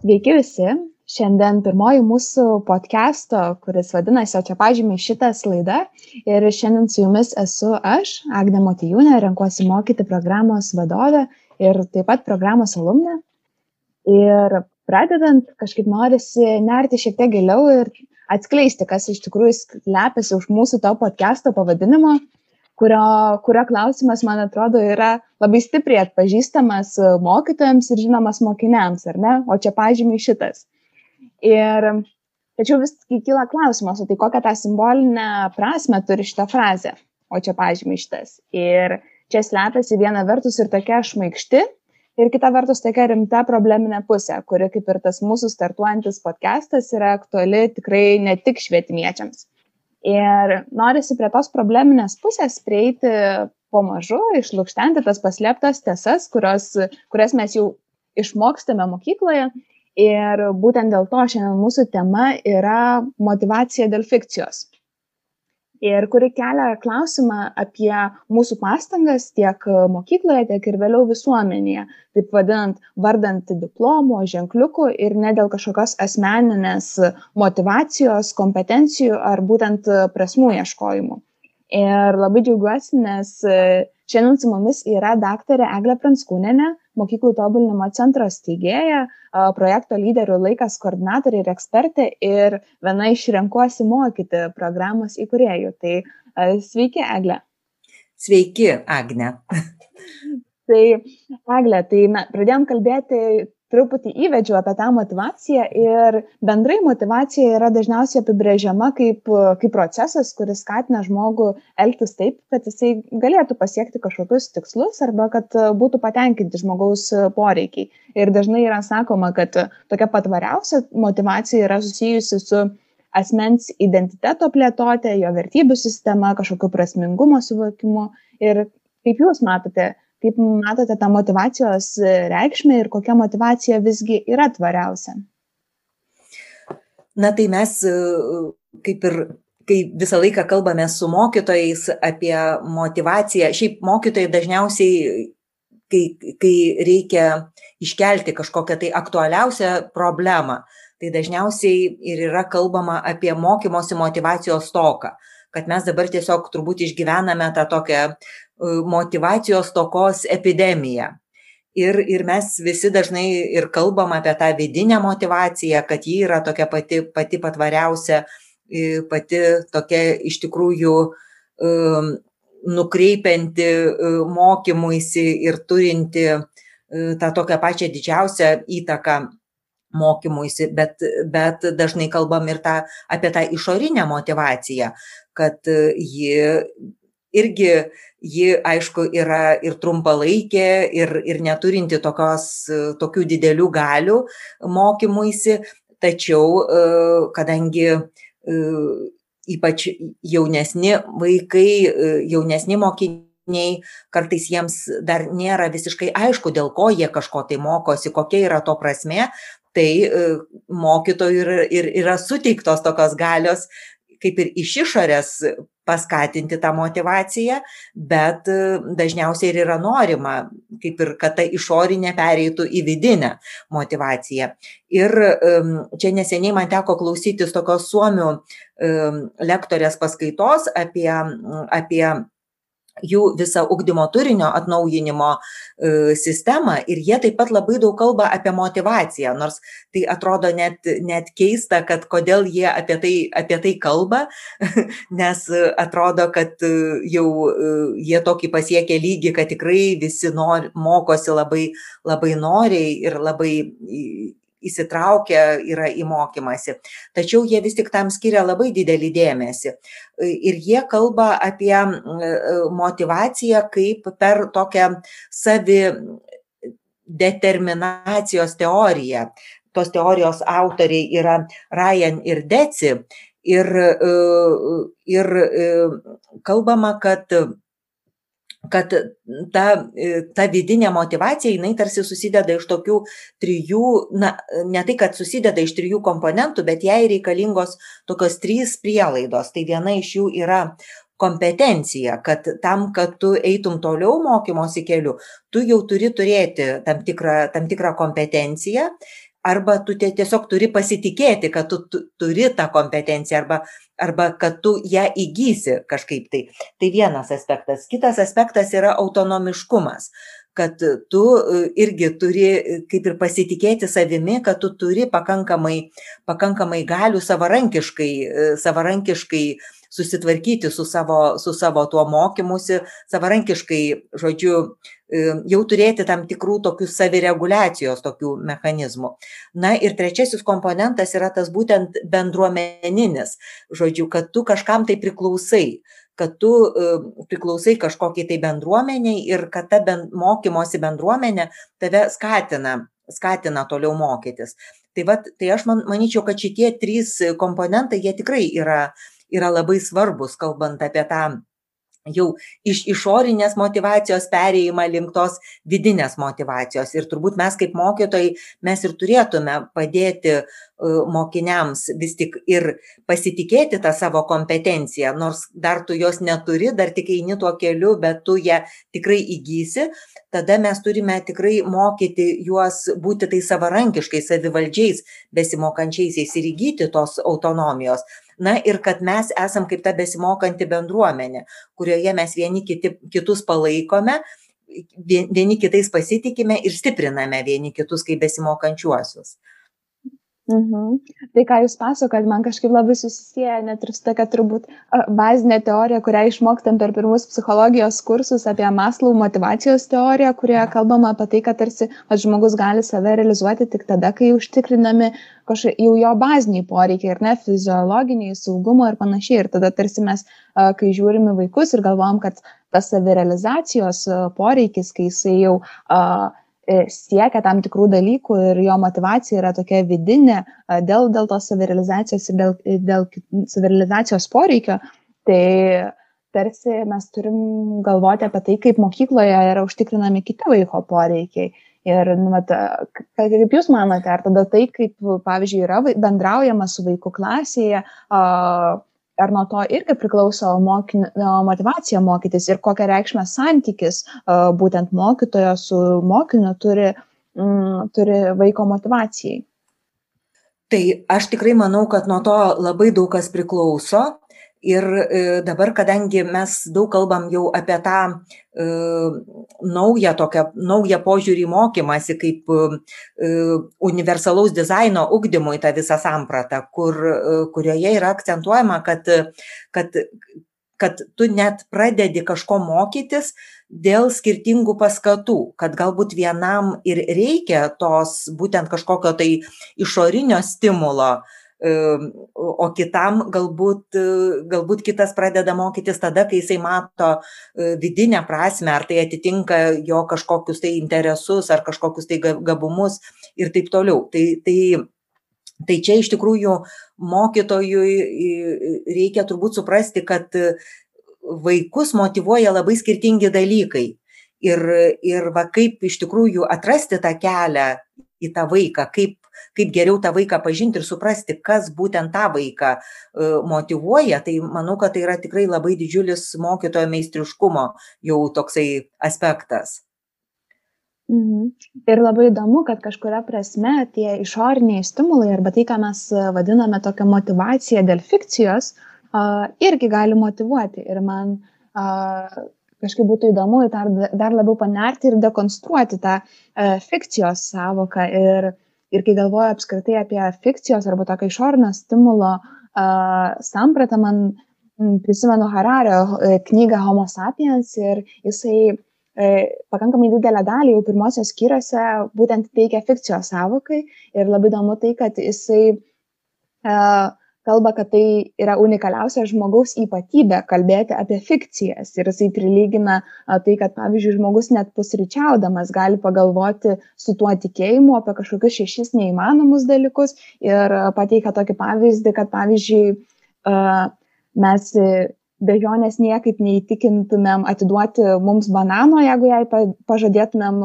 Sveiki visi. Šiandien pirmoji mūsų podcast'o, kuris vadinasi, o čia pažymiai šitas laida. Ir šiandien su jumis esu aš, Agne Motijūnė, renkuosi mokyti programos vadovę ir taip pat programos alumnė. Ir pradedant, kažkaip norisi nerti šiek tiek giliau ir atskleisti, kas iš tikrųjų slepiasi už mūsų to podcast'o pavadinimo kurio, kurio klausimas, man atrodo, yra labai stipriai atpažįstamas mokytojams ir žinomas mokiniams, ar ne? O čia pažymiai šitas. Ir tačiau vis kyla klausimas, o tai kokią tą simbolinę prasme turi šitą frazę, o čia pažymiai šitas. Ir čia slepiasi viena vertus ir tokia šmaikšti, ir kita vertus tokia rimta probleminė pusė, kuri kaip ir tas mūsų startuojantis podcastas yra aktuali tikrai ne tik švietimiečiams. Ir norisi prie tos probleminės pusės prieiti po mažu, išlūkštenti tas paslėptas tiesas, kurios, kurias mes jau išmokstame mokykloje. Ir būtent dėl to šiandien mūsų tema yra motivacija dėl fikcijos ir kuri kelia klausimą apie mūsų pastangas tiek mokykloje, tiek ir vėliau visuomenėje, taip vadinant, vardant diplomų, ženkliukų ir ne dėl kažkokios asmeninės motivacijos, kompetencijų ar būtent prasmų ieškojimų. Ir labai džiaugiuosi, nes šiandien su mumis yra daktarė Eglė Pranskūnenė, mokyklų tobulinimo centro steigėja, projekto lyderių laikas koordinatorė ir ekspertė ir viena iš renkuosi mokyti programos įkūrėjų. Tai sveiki, Egle. Sveiki, Agne. tai, Egle, tai na, pradėjom kalbėti truputį įvedžiau apie tą motivaciją ir bendrai motivacija yra dažniausiai apibrėžiama kaip, kaip procesas, kuris skatina žmogų elgtis taip, kad jisai galėtų pasiekti kažkokius tikslus arba kad būtų patenkinti žmogaus poreikiai. Ir dažnai yra sakoma, kad tokia patvariausia motivacija yra susijusi su asmens identiteto plėtotė, jo vertybių sistema, kažkokio prasmingumo suvokimu. Ir kaip Jūs matote, kaip matote tą motivacijos reikšmę ir kokia motivacija visgi yra tvariausia? Na tai mes kaip ir kai visą laiką kalbame su mokytojais apie motivaciją, šiaip mokytojai dažniausiai, kai, kai reikia iškelti kažkokią tai aktualiausią problemą, tai dažniausiai ir yra kalbama apie mokymosi motivacijos stoką kad mes dabar tiesiog turbūt išgyvename tą tokią motivacijos tokos epidemiją. Ir, ir mes visi dažnai ir kalbam apie tą vidinę motivaciją, kad ji yra tokia pati, pati patvariausia, pati tokia iš tikrųjų nukreipianti mokymuisi ir turinti tą tokią pačią didžiausią įtaką mokymuisi, bet, bet dažnai kalbam ir tą, apie tą išorinę motivaciją, kad ji irgi ji aišku yra ir trumpalaikė ir ir neturinti tokios tokių didelių galių mokymuisi. Tačiau e, kadangi e, ypač jaunesni vaikai e, jaunesni mokiniai kartais jiems dar nėra visiškai aišku dėl ko jie kažko tai mokosi kokia yra to prasmė tai mokytojų ir, ir yra suteiktos tokios galios kaip ir iš išorės paskatinti tą motivaciją, bet e, dažniausiai ir yra norima, kaip ir kad ta išorinė pereitų į vidinę motivaciją. Ir čia neseniai man teko klausytis tokios suomių lektorės paskaitos apie, apie jų visą ugdymo turinio atnaujinimo e, sistemą ir jie taip pat labai daug kalba apie motivaciją, nors tai atrodo net, net keista, kad kodėl jie apie tai, apie tai kalba, nes atrodo, kad e, jau e, jie tokį pasiekė lygį, kad tikrai visi nori, mokosi labai, labai noriai ir labai įsitraukę yra į mokymasi. Tačiau jie vis tik tam skiria labai didelį dėmesį. Ir jie kalba apie motivaciją kaip per tokią savi, determinacijos teorija. Tos teorijos autoriai yra Ryan ir Deci. Ir, ir kalbama, kad kad ta, ta vidinė motivacija, jinai tarsi susideda iš tokių trijų, na, ne tai, kad susideda iš trijų komponentų, bet jai reikalingos tokios trys prielaidos. Tai viena iš jų yra kompetencija, kad tam, kad tu eitum toliau mokymosi keliu, tu jau turi turėti tam tikrą, tam tikrą kompetenciją arba tu tiesiog turi pasitikėti, kad tu, tu turi tą kompetenciją arba, arba kad tu ją įgysi kažkaip tai. Tai vienas aspektas. Kitas aspektas yra autonomiškumas kad tu e, irgi turi kaip ir pasitikėti savimi, kad tu turi pakankamai, pakankamai galių savarankiškai, e, savarankiškai susitvarkyti su savo, su savo tuo mokymusi, savarankiškai, žodžiu, jau turėti tam tikrų tokių savireguliacijos tokių mechanizmų. Na ir trečiasis komponentas yra tas būtent bendruomeninis, žodžiu, kad tu kažkam tai priklausai kad tu priklausai kažkokiai tai bendruomeniai ir kad ta ben, mokymosi bendruomenė tave skatina, skatina toliau mokytis. Tai, va, tai aš man, manyčiau, kad šitie trys komponentai, jie tikrai yra yra labai svarbus, kalbant apie tą jau iš išorinės motivacijos perėjimą link tos vidinės motivacijos. Ir turbūt mes kaip mokytojai, mes ir turėtume padėti mokiniams vis tik ir pasitikėti tą savo kompetenciją, nors dar tu jos neturi, dar tik eini tuo keliu, bet tu ją tikrai įgysi, tada mes turime tikrai mokyti juos būti tai savarankiškai, savivaldžiais, besimokančiaisiais ir įgyti tos autonomijos. Na ir kad mes esam kaip ta besimokanti bendruomenė kurioje mes vieni kiti kitus palaikome vieni kitais pasitikime ir stipriname vieni kitus kaip besimokančiuosius Mhm. Tai, ką Jūs pasakojat, man kažkaip labai susisieja net ir su tokia turbūt bazinė teorija, kurią išmokstam per pirmus psichologijos kursus apie Maslų motivacijos teoriją, kurioje kalbama apie tai, kad tarsi at, žmogus gali save realizuoti tik tada, kai užtikrinami kažkokie jau jo baziniai poreikiai ir ne fiziologiniai, saugumo ir panašiai. Ir tada tarsi mes, kai žiūrime vaikus ir galvom, kad tas savirealizacijos poreikis, kai jisai jau uh, siekia tam tikrų dalykų ir jo motivacija yra tokia vidinė dėl, dėl tos savirealizacijos ir dėl, dėl savirealizacijos poreikio, tai tarsi mes turim galvoti apie tai, kaip mokykloje yra užtikrinami kiti vaiko poreikiai. Ir, nu, mat, kaip Jūs manote, ar tada tai, kaip, pavyzdžiui, yra bendraujama su vaiku klasėje, uh, ar nuo to irgi priklauso mokin, motivacija mokytis ir kokią reikšmę santykis būtent mokytojo su mokiniu turi, mm, turi vaiko motivacijai. Tai aš tikrai manau, kad nuo to labai daug kas priklauso ir e, dabar kadangi mes daug kalbam jau apie tą e, naują tokią naują požiūrį į mokymąsi kaip e, universalaus dizaino ugdymui tą visą sampratą kur kurioje yra akcentuojama kad kad kad tu net pradedi kažko mokytis dėl skirtingų paskatų, kad galbūt vienam ir reikia tos būtent kažkokio tai išorinio stimulo, o kitam galbūt, galbūt kitas pradeda mokytis tada, kai jisai mato e, vidinę prasme, ar tai atitinka jo kažkokius tai interesus, ar kažkokius tai gabumus ir taip toliau. Tai, tai, tai čia iš tikrųjų mokytojui reikia turbūt suprasti, kad vaikus motivuoja labai skirtingi dalykai. Ir, ir va kaip iš tikrųjų atrasti tą kelią į tą vaiką, kaip kaip geriau tą vaiką pažinti ir suprasti, kas būtent tą vaiką e, motivuoja, tai manau, kad tai yra tikrai labai didžiulis mokytojo meistriškumo jau toksai aspektas. Mhm. Ir labai įdomu, kad kažkuria prasme tie išoriniai stimulai arba tai, ką mes vadiname tokią motivaciją dėl fikcijos, irgi gali motivuoti. Ir man kažkaip būtų įdomu dar, dar labiau panerti ir dekonstruoti tą uh, fikcijos savoką ir ir kai galvoju apskritai apie fikcijos arba tokio išorinio stimulo uh, sampratą, man prisimenu Harario e, knygą Homo sapiens ir jisai e, pakankamai didelę dalį jau pirmosios skyriuose būtent teikia fikcijos savokai ir labai įdomu tai, kad jisai e, kalba, kad tai yra unikaliausia žmogaus ypatybė kalbėti apie fikcijas. Ir jisai prilygina tai, kad, pavyzdžiui, žmogus net pusryčiaudamas gali pagalvoti su tuo tikėjimu apie kažkokius šešis neįmanomus dalykus. Ir pateikia tokį pavyzdį, kad, pavyzdžiui, mes bejonės niekaip neįtikintumėm atiduoti mums banano, jeigu jai pažadėtumėm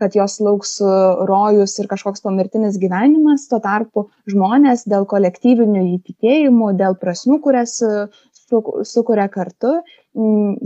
kad jos lauks e, rojus ir kažkoks pomirtinis gyvenimas, tuo tarpu žmonės dėl kolektyvinių įtikėjimų, dėl prasmių, kurias e, sukuria kartu,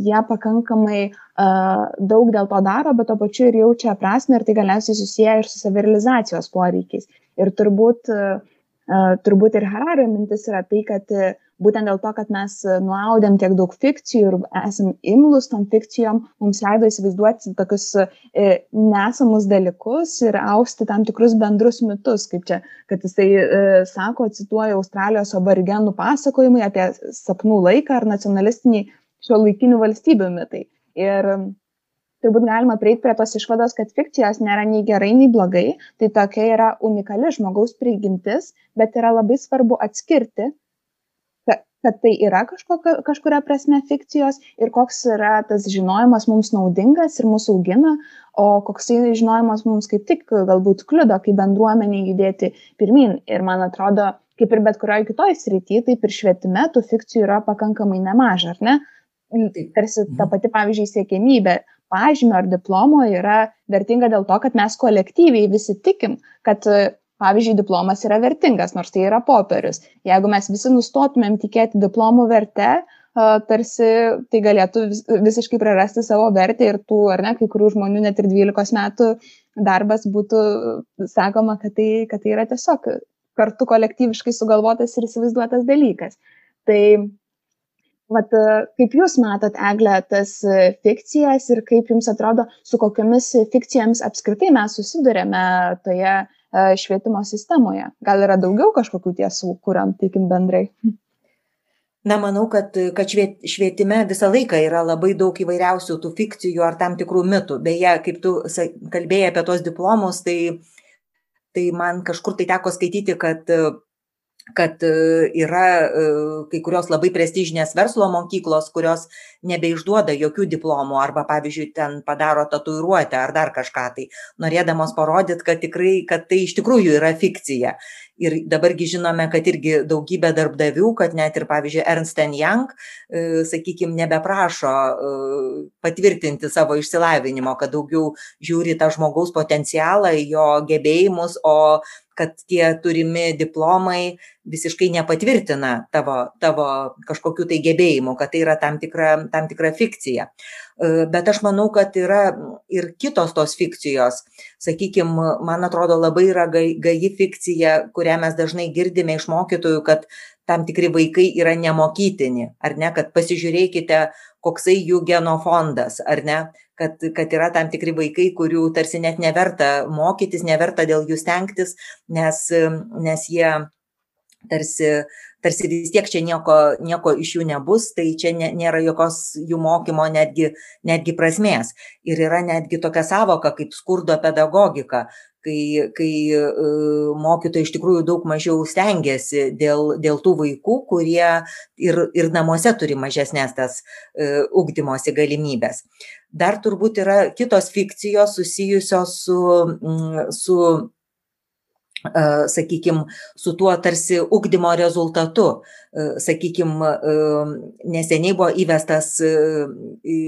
jie pakankamai uh, daug dėl to daro, bet to pačiu ir jaučia prasme ir tai galiausiai susiję ir su savirealizacijos poreikiais. Ir turbūt, uh, turbūt ir Harario mintis yra tai, kad uh, būtent dėl to, kad mes e, nuaudėm tiek daug fikcijų ir esam imlus tom fikcijom, mums leido įsivaizduoti tokius e, nesamus dalykus ir austi tam tikrus bendrus mitus, kaip čia, kad jisai e, sako, cituoja Australijos aborigenų pasakojimai apie sapnų laiką ar nacionalistiniai šio laikinių valstybių mitai. Ir turbūt galima prieiti prie tos išvados, kad fikcijos nėra nei gerai, nei blogai, tai tokia yra unikali žmogaus prigimtis, bet yra labai svarbu atskirti, kad tai yra kažkokia, kažkuria prasme fikcijos ir koks yra tas žinojimas mums naudingas ir mūsų augina, o koks tai žinojimas mums kaip tik galbūt kliudo, kaip bendruomenė judėti pirmin. Ir man atrodo, kaip ir bet kurioje kitoje srityje, taip ir švietime tų fikcijų yra pakankamai nemaža, ar ne? Tarsi ta mhm. pati, pavyzdžiui, siekėmybė pažymio ar diplomo yra vertinga dėl to, kad mes kolektyviai visi tikim, kad pavyzdžiui diplomas yra vertingas nors tai yra popierius jeigu mes visi nustotumėm tikėti diplomų verte tarsi tai galėtų visiškai prarasti savo vertę ir tų, ar ne, kai kurių žmonių net ir 12 metų darbas būtų sakoma, kad tai, kad tai yra tiesiog kartu kolektyviškai sugalvotas ir įsivaizduotas dalykas. Tai, vat, kaip Jūs matot, Eglė, tas fikcijas ir kaip Jums atrodo, su kokiamis fikcijomis apskritai mes susidurėme toje E, švietimo sistemoje. Gal yra daugiau kažkokių tiesų, kuriam tikim bendrai? Na, manau, kad, kad švietime visą laiką yra labai daug įvairiausių tų fikcijų ar tam tikrų mitų. Beje, kaip tu kalbėjai apie tos diplomus, tai, tai man kažkur tai teko skaityti, kad kad e, yra e, kai kurios labai prestižinės verslo mokyklos, kurios nebeišduoda jokių diplomų arba, pavyzdžiui, ten padaro tatuiruotę ar dar kažką tai, norėdamos parodyti, kad tikrai, kad tai iš tikrųjų yra fikcija. Ir dabargi žinome, kad irgi daugybė darbdavių, kad net ir, pavyzdžiui, Ernst Young, e, sakykime, nebeprašo patvirtinti savo išsilavinimo, kad daugiau žiūri tą žmogaus potencialą, jo gebėjimus, o kad tie turimi diplomai visiškai nepatvirtina tavo, tavo kažkokių tai gebėjimų, kad tai yra tam tikra, tam tikra fikcija. E, bet aš manau, kad yra ir kitos tos fikcijos. Sakykime, man atrodo labai yra gaji fikcija, kurią mes dažnai girdime iš mokytojų, kad tam tikri vaikai yra nemokytini, ar ne, kad pasižiūrėkite, koksai jų genofondas, ar ne, kad, kad yra tam tikri vaikai, kurių tarsi net neverta mokytis, neverta dėl jų stengtis, nes, nes jie tarsi, tarsi vis tiek čia nieko, nieko iš jų nebus, tai čia nėra jokios jų mokymo netgi, netgi prasmės. Ir yra netgi tokia savoka kaip skurdo pedagogika, kai, kai uh, mokytojai iš tikrųjų daug mažiau stengiasi dėl, dėl tų vaikų, kurie ir, ir namuose turi mažesnės tas uh, ugdymosi galimybės. Dar turbūt yra kitos fikcijos susijusios su, mm, su sakykime, su tuo tarsi ugdymo rezultatu. Sakykime, neseniai buvo įvestas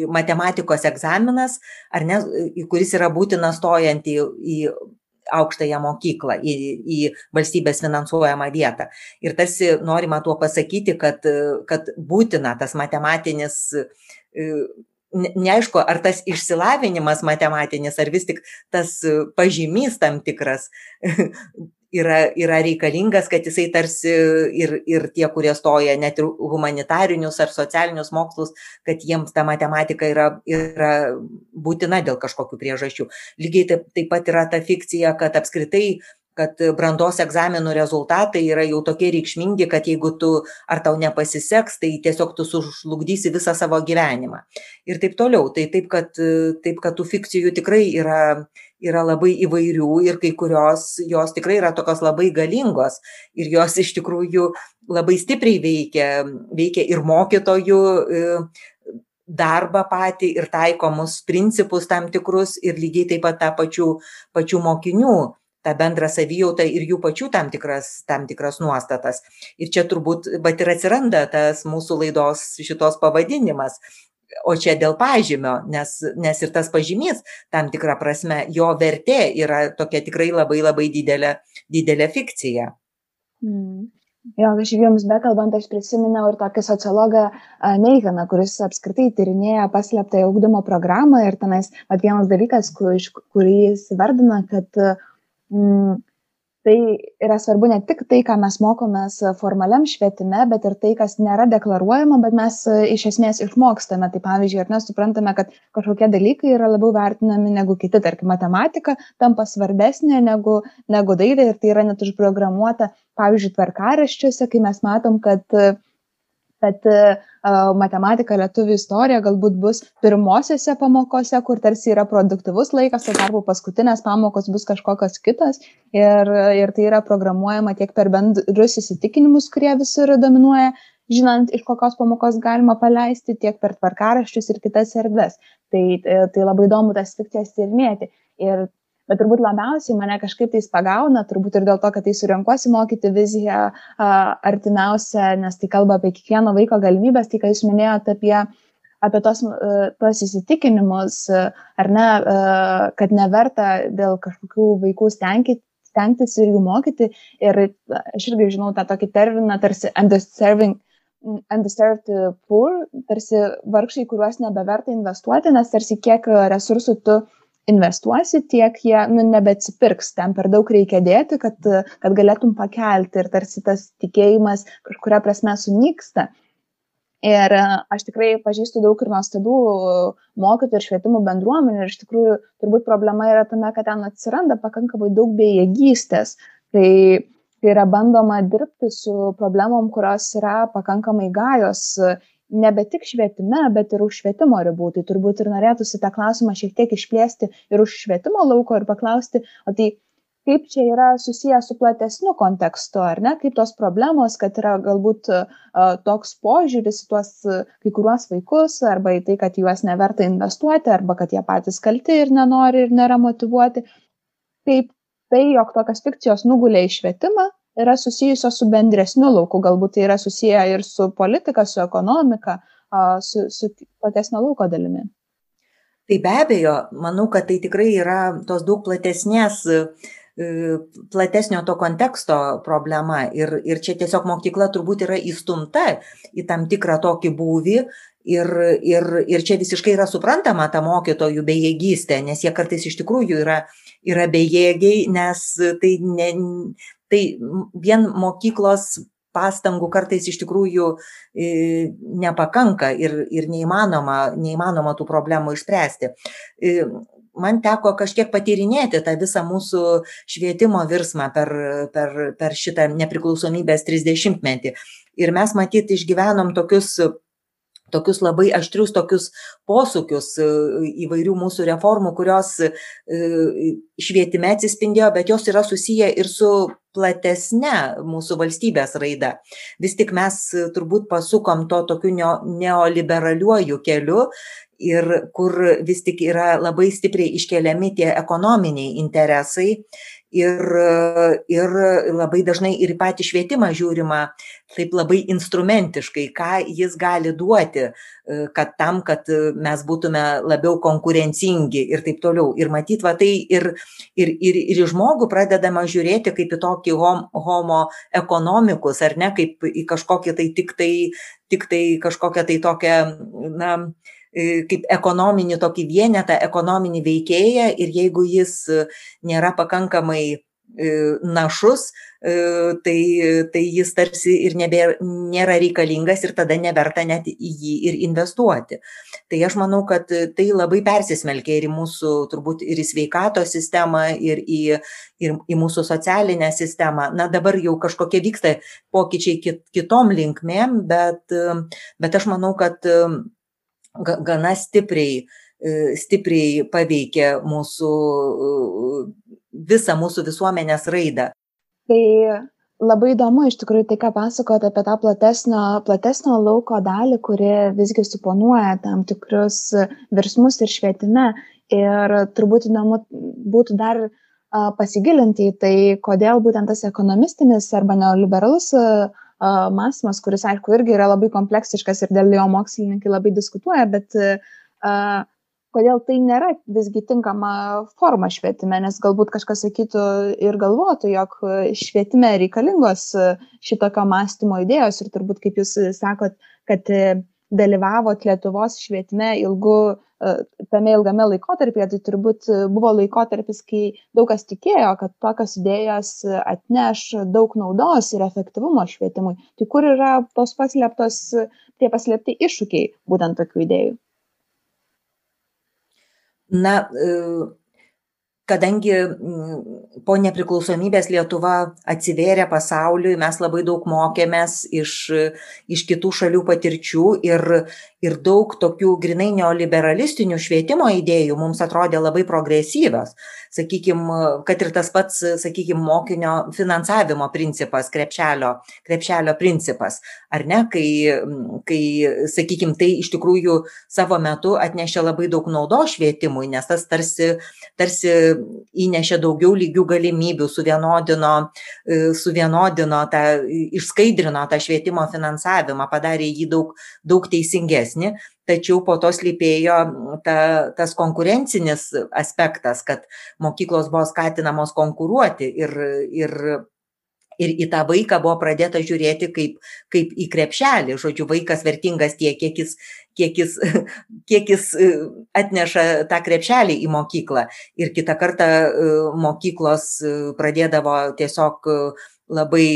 matematikos egzaminas, ar ne, kuris yra būtinas stojant į, į aukštąją mokyklą, į, į valstybės finansuojamą vietą. Ir tarsi norima tuo pasakyti, kad, kad būtina tas matematinis neaišku, ar tas išsilavinimas matematinis, ar vis tik tas pažymys tam tikras yra, yra reikalingas, kad jisai tarsi ir, ir tie, kurie stoja net ir humanitarinius ar socialinius mokslus, kad jiems ta matematika yra, yra būtina dėl kažkokių priežasčių. Lygiai taip, taip pat yra ta fikcija, kad apskritai kad brandos egzaminų rezultatai yra jau tokie reikšmingi kad jeigu tu ar tau nepasiseks tai tiesiog tu sužlugdysi visą savo gyvenimą. Ir taip toliau. Tai taip kad taip kad tų fikcijų tikrai yra yra labai įvairių ir kai kurios jos tikrai yra tokios labai galingos ir jos iš tikrųjų labai stipriai veikia veikia ir mokytojų darbą patį ir taikomus principus tam tikrus ir lygiai taip pat tą pačių pačių mokinių tą bendrą savijautą ir jų pačių tam tikras tam tikras nuostatas. Ir čia turbūt vat ir atsiranda tas mūsų laidos šitos pavadinimas. O čia dėl pažymio nes nes ir tas pažymys tam tikra prasme jo vertė yra tokia tikrai labai labai didelė didelė fikcija. Mm. Jo, aš jums bekalbant, aš prisiminiau ir tokį sociologą Neihaną, kuris apskritai tyrinėja paslėptąją ugdymo programą ir tenais, at vienas dalykas, kur, kurį jis vardina, kad mm, tai yra svarbu ne tik tai, ką mes mokomės formaliam švietime, bet ir tai, kas nėra deklaruojama, bet mes e, iš esmės išmokstame. Tai pavyzdžiui, ar mes suprantame, kad kažkokie dalykai yra labiau vertinami negu kiti, tarkim, matematika tampa svarbesnė negu, negu dailė ir tai yra net užprogramuota, pavyzdžiui, tvarkaraščiuose, kai mes matom, kad kad matematika, lietuvių istorija galbūt bus pirmosiose pamokose, kur tarsi yra produktyvus laikas, o tarpu paskutinės pamokos bus kažkokios kitos ir, ir tai yra programuojama tiek per bendrus įsitikinimus, kurie visur dominuoja, žinant, iš kokios pamokos galima paleisti, tiek per tvarkaraščius ir kitas erdves. Tai, tai labai įdomu tas fikcijas tyrinėti. Ir bet turbūt labiausiai mane kažkaip tais pagauna, turbūt ir dėl to, kad tai surinkuosi mokyti viziją artimiausią, nes tai kalba apie kiekvieno vaiko galimybės, tai ką jūs minėjote apie apie tos, tos įsitikinimus, ar ne, kad neverta dėl kažkokių vaikų stengti, stengtis ir jų mokyti. Ir aš irgi žinau tą tokį terminą, tarsi underserving, underserved poor, tarsi vargšai, kuriuos nebeverta investuoti, nes tarsi kiek resursų tu investuosi, tiek jie nu, nebeatsipirks, ten per daug reikia dėti, kad, kad galėtum pakelti ir tarsi tas tikėjimas kažkuria prasme sunyksta. Ir e, aš tikrai pažįstu daug ir nuostabių mokytojų ir švietimo bendruomenių ir iš tikrųjų turbūt problema yra tame, kad ten atsiranda pakankamai daug bejėgystės. Tai, tai yra bandoma dirbti su problemom, kurios yra pakankamai gajos nebe tik švietime, bet ir už švietimo ribų. Tai turbūt ir norėtųsi tą klausimą šiek tiek išplėsti ir už švietimo lauko ir paklausti, o tai kaip čia yra susijęs su platesniu kontekstu, ar ne, kaip tos problemos, kad yra galbūt toks požiūris į tuos kai kuriuos vaikus, arba į tai, kad juos neverta investuoti, arba kad jie patys kalti ir nenori ir nėra motivuoti. Kaip tai, jog tokios fikcijos nugulė į švietimą, yra susijusios su bendresniu lauku, galbūt tai yra susiję ir su politika, su ekonomika, su, su platesnio lauko dalimi. Tai be abejo, manau, kad tai tikrai yra tos daug platesnės e, platesnio to konteksto problema ir, ir čia tiesiog mokykla turbūt yra įstumta į tam tikrą tokį būvį ir, ir, ir čia visiškai yra suprantama ta mokytojų bejėgystė, nes jie kartais iš tikrųjų yra, yra bejėgiai, nes tai ne, tai vien mokyklos pastangų kartais iš tikrųjų e, nepakanka ir, ir neįmanoma, neįmanoma tų problemų išspręsti. E, man teko kažkiek patyrinėti tą visą mūsų švietimo virsmą per, per, per šitą nepriklausomybės 30 metį. Ir mes matyt išgyvenom tokius tokius labai aštrius tokius posūkius e, įvairių mūsų reformų, kurios e, švietime atsispindėjo, bet jos yra susiję ir su platesne mūsų valstybės raida. Vis tik mes turbūt pasukom to tokiu neoliberaliuoju keliu ir kur vis tik yra labai stipriai iškeliami tie ekonominiai interesai ir, ir labai dažnai ir patį švietimą žiūrima taip labai instrumentiškai, ką jis gali duoti, kad tam, kad mes būtume labiau konkurencingi ir taip toliau. Ir matyt, va tai ir, ir, ir, ir žmogų pradedama žiūrėti kaip į tokį hom, homo ekonomikus, ar ne, kaip į kažkokį tai tik tai, tik tai kažkokią tai tokią, na, kaip ekonominį tokį vienetą, ekonominį veikėją ir jeigu jis nėra pakankamai našus, tai, tai jis tarsi ir nebė, nėra reikalingas ir tada neverta net į jį ir investuoti. Tai aš manau, kad tai labai persismelkia ir į mūsų, turbūt ir į sveikato sistemą, ir į, ir į mūsų socialinę sistemą. Na dabar jau kažkokie vyksta pokyčiai kit, kitom linkmėm, bet, bet aš manau, kad gana stipriai E, stipriai paveikia mūsų, e, visą mūsų visuomenės raidą. Tai labai įdomu iš tikrųjų tai, ką pasakojate apie tą platesnio, platesnio lauko dalį, kuri visgi suponuoja tam tikrus virsmus ir švietime. Ir turbūt įdomu būtų dar pasigilinti į tai, kodėl būtent tas ekonomistinis arba neoliberalus mąstymas, kuris, aišku, irgi yra labai kompleksiškas ir dėl jo mokslininkai labai diskutuoja, bet kodėl tai nėra visgi tinkama forma švietime, nes galbūt kažkas sakytų ir galvotų, jog švietime reikalingos šitokio mąstymo idėjos ir turbūt, kaip jūs sakot, kad dalyvavot Lietuvos švietime ilgu, tame ilgame laikotarpyje, tai turbūt buvo laikotarpis, kai daug kas tikėjo, kad tokios idėjos atneš daug naudos ir efektyvumo švietimui. Tai kur yra tos paslėptos, tie paslėpti iššūkiai būtent tokių idėjų? na kadangi po nepriklausomybės Lietuva atsivėrė pasauliui, mes labai daug mokėmės iš, iš kitų šalių patirčių ir, ir daug tokių grinai neoliberalistinių švietimo idėjų mums atrodė labai progresyvios. Sakykime, kad ir tas pats, sakykime, mokinio finansavimo principas, krepšelio, krepšelio principas, ar ne, kai, kai sakykime, tai iš tikrųjų savo metu atnešė labai daug naudo švietimui, nes tas tarsi, tarsi įnešė daugiau lygių galimybių, suvienodino, e, suvienodino tą, išskaidrino tą švietimo finansavimą, padarė jį daug, daug teisingesnį, tačiau po to slypėjo ta, tas konkurencinis aspektas, kad mokyklos buvo skatinamos konkuruoti ir, ir ir į tą vaiką buvo pradėta žiūrėti kaip, kaip į krepšelį. Žodžiu, vaikas vertingas tiek, kiek jis, kiek jis, kiek jis e, atneša tą krepšelį į mokyklą. Ir kitą kartą e, mokyklos e, pradėdavo tiesiog labai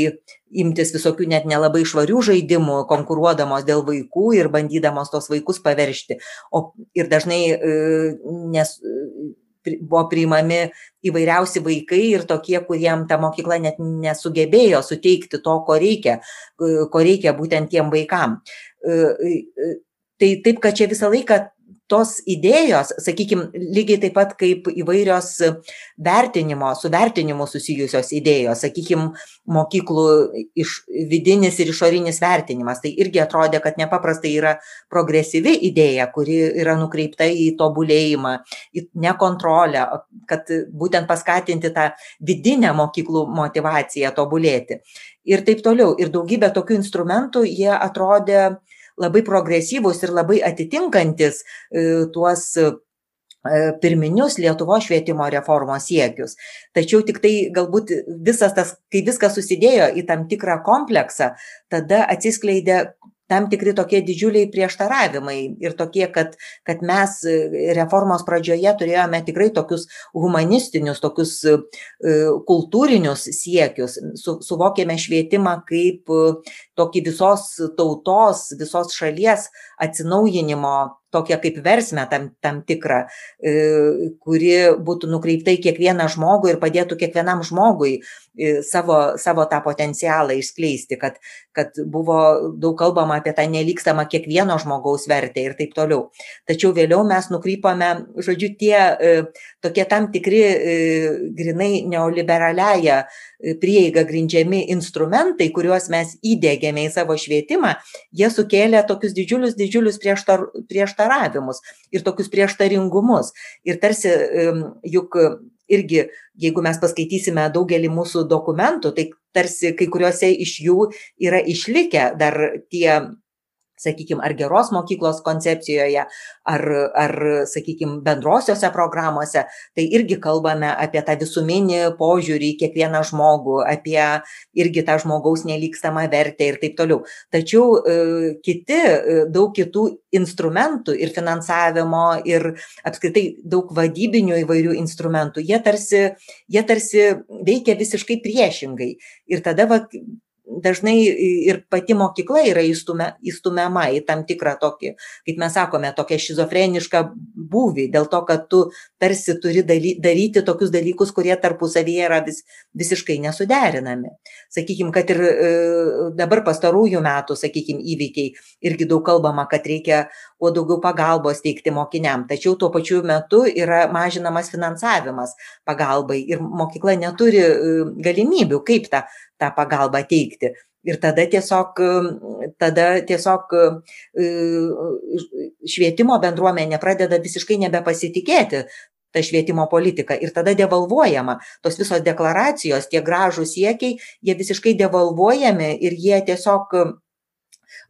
imtis visokių net nelabai švarių žaidimų, konkuruodamos dėl vaikų ir bandydamos tos vaikus paveršti. O ir dažnai nes, buvo priimami įvairiausi vaikai ir tokie, kuriem ta mokykla net nesugebėjo suteikti to, ko reikia, ko reikia būtent tiem vaikam. Tai taip, kad čia visą laiką tos idėjos, sakykime, lygiai taip pat kaip įvairios vertinimo, su vertinimu susijusios idėjos, sakykime, mokyklų iš, vidinis ir išorinis vertinimas, tai irgi atrodė, kad nepaprastai yra progresyvi idėja, kuri yra nukreipta į tobulėjimą, į nekontrolę, kad būtent paskatinti tą vidinę mokyklų motivaciją tobulėti. Ir taip toliau. Ir daugybė tokių instrumentų jie atrodė labai progresyvūs ir labai atitinkantis e, tuos e, pirminius Lietuvos švietimo reformos siekius. Tačiau tik tai galbūt visas tas, kai viskas susidėjo į tam tikrą kompleksą, tada atsiskleidė tam tikri tokie didžiuliai prieštaravimai ir tokie, kad, kad mes reformos pradžioje turėjome tikrai tokius humanistinius, tokius kultūrinius siekius, su, suvokėme švietimą kaip tokį visos tautos, visos šalies atsinaujinimo tokią kaip versmę tam, tam tikrą, e, kuri būtų nukreipta į kiekvieną žmogų ir padėtų kiekvienam žmogui e, savo, savo tą potencialą išskleisti, kad, kad buvo daug kalbama apie tą nelikstamą kiekvieno žmogaus vertę ir taip toliau. Tačiau vėliau mes nukrypame, žodžiu, tie e, tokie tam tikri grinai neoliberaliaja prieiga grindžiami instrumentai, kuriuos mes įdėgėme į savo švietimą, jie sukėlė tokius didžiulius, didžiulius prieštar, prieštaravimus ir tokius prieštaringumus. Ir tarsi juk irgi, jeigu mes paskaitysime daugelį mūsų dokumentų, tai tarsi kai kuriuose iš jų yra išlikę dar tie sakykim ar geros mokyklos koncepcijoje ar ar sakykim bendrosiose programose tai irgi kalbame apie tą visuminį požiūrį į kiekvieną žmogų apie irgi tą žmogaus nelygstamą vertę ir taip toliau. Tačiau e, kiti e, daug kitų instrumentų ir finansavimo ir apskritai daug vadybinių įvairių instrumentų jie tarsi jie tarsi veikia visiškai priešingai. Ir tada va dažnai ir pati mokykla yra įstumia įstumiama į tam tikrą tokį kaip mes sakome tokią šizofrenišką būvį dėl to kad tu tarsi turi daly daryti tokius dalykus kurie tarpusavyje yra vis visiškai nesuderinami. Sakykim kad ir e, dabar pastarųjų metų sakykim įvykiai irgi daug kalbama kad reikia kuo daugiau pagalbos teikti mokiniam. Tačiau tuo pačiu metu yra mažinamas finansavimas pagalbai ir mokykla neturi e, galimybių kaip tą tą pagalbą teikti. Ir tada tiesiog, tada tiesiog e, švietimo bendruomenė pradeda visiškai nebepasitikėti ta švietimo politika ir tada devalvuojama. Tos visos deklaracijos, tie gražūs siekiai, jie visiškai devalvuojami ir jie tiesiog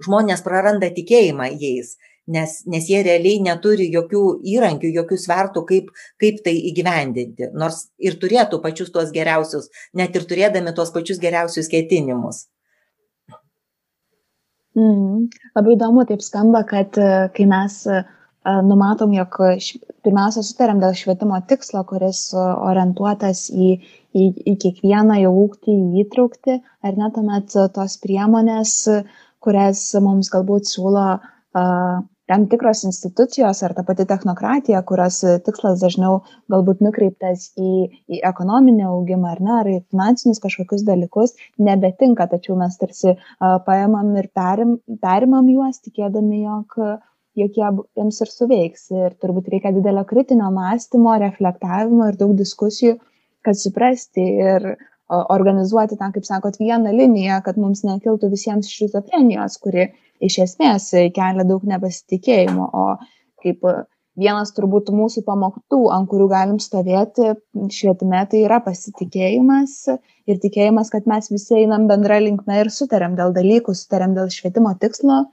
žmonės praranda tikėjimą jais nes nes jie realiai neturi jokių įrankių jokių svertų kaip kaip tai įgyvendinti nors ir turėtų pačius tuos geriausius net ir turėdami tuos pačius geriausius ketinimus Mhm. Labai įdomu taip skamba, kad e, kai mes e, numatom, jog pirmiausia sutarėm dėl švietimo tikslo, kuris e, orientuotas į, į, į kiekvieną jau ūkti, į įtraukti, ar net tuomet tos priemonės, kurias mums galbūt siūlo tam tikros institucijos ar ta pati technokratija, kurios tikslas dažniau galbūt nukreiptas į, į ekonominį augimą ar ne, ar į finansinius kažkokius dalykus, nebetinka, tačiau mes tarsi paėmam ir perim, perimam juos, tikėdami, jog jog jie jiems ir suveiks. Ir turbūt reikia didelio kritinio mąstymo, reflektavimo ir daug diskusijų, kad suprasti ir organizuoti tą, kaip sakot, vieną liniją, kad mums nekiltų visiems šizofrenijos, kuri iš esmės kelia daug nepasitikėjimo, o kaip vienas turbūt mūsų pamoktų, ant kurių galim stovėti švietime, tai yra pasitikėjimas ir tikėjimas, kad mes visi einam bendra linkme ir sutarėm dėl dalykų, sutarėm dėl švietimo tikslo,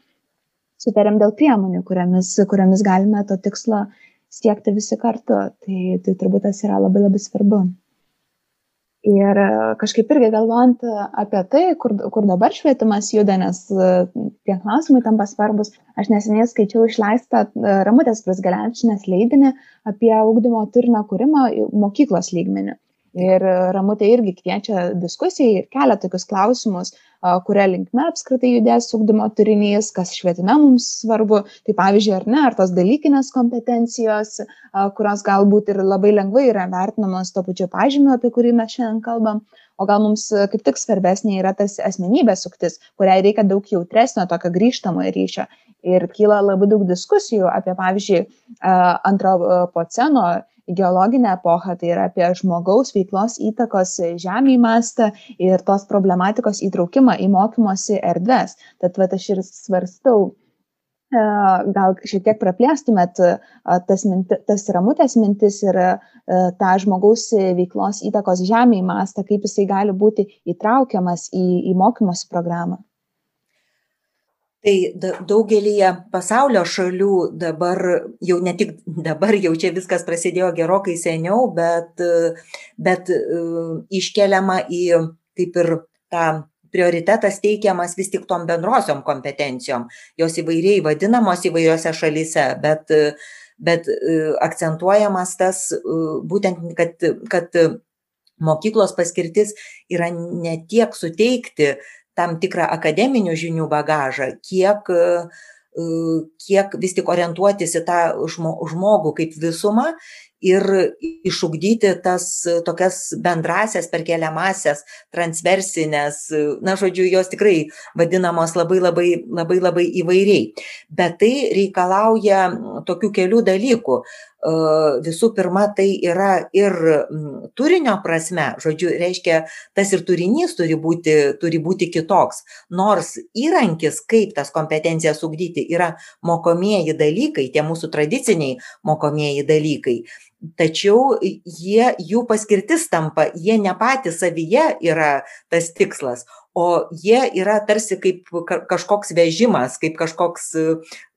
sutarėm dėl priemonių, kuriamis, kuriamis galime to tikslo siekti visi kartu. Tai, tai turbūt tas yra labai labai svarbu ir e, kažkaip irgi galvojant e, apie tai kur kur dabar švietimas juda nes e, tie klausimai tampa svarbūs aš neseniai skaičiau išleistą ramutės brazgelevičienės leidinį apie ugdymo turinio kūrimą mokyklos lygmeniu ir ramutė irgi kviečia diskusijai ir kelia tokius klausimus kuria linkme apskritai judės ugdymo turinys, kas švietime mums svarbu. Tai pavyzdžiui, ar ne, ar tos dalykinės kompetencijos, kurios galbūt ir labai lengvai yra vertinamos to pačiu pažymiu, apie kurį mes šiandien kalbam, o gal mums kaip tik svarbesnė yra tas asmenybės suktis, kuriai reikia daug jautresnio tokio grįžtamojo ryšio. Ir kyla labai daug diskusijų apie, pavyzdžiui, antropoceno geologinę epochą, tai yra apie žmogaus veiklos įtakos žemėj mastą ir tos problematikos įtraukimą į mokymosi erdves. Tad vat, aš ir svarstau, gal šiek tiek praplėstumėt tas, minti, tas ramutės mintis ir tą žmogaus veiklos įtakos žemėj mastą, kaip jisai gali būti įtraukiamas į, į mokymosi programą tai daugelyje pasaulio šalių dabar jau ne tik dabar jau čia viskas prasidėjo gerokai seniau bet bet e, iškeliama į kaip ir tą prioritetas teikiamas vis tik tom bendrosiom kompetencijom. Jos įvairiai vadinamos įvairiose šalyse bet bet e, akcentuojamas tas e, būtent kad kad mokyklos paskirtis yra ne tiek suteikti tam tikrą akademinių žinių bagažą, kiek, e, kiek vis tik orientuotis į tą žmogų kaip visumą ir išugdyti tas tokias bendrasias perkeliamasias transversinės na žodžiu jos tikrai vadinamos labai labai labai labai įvairiai. Bet tai reikalauja tokių kelių dalykų visų pirma, tai yra ir turinio prasme, žodžiu, reiškia, tas ir turinys turi būti, turi būti kitoks. Nors įrankis, kaip tas kompetencijas ugdyti, yra mokomieji dalykai, tie mūsų tradiciniai mokomieji dalykai. Tačiau jie, jų paskirtis tampa, jie ne patys savyje yra tas tikslas, o jie yra tarsi kaip kažkoks vežimas, kaip kažkoks,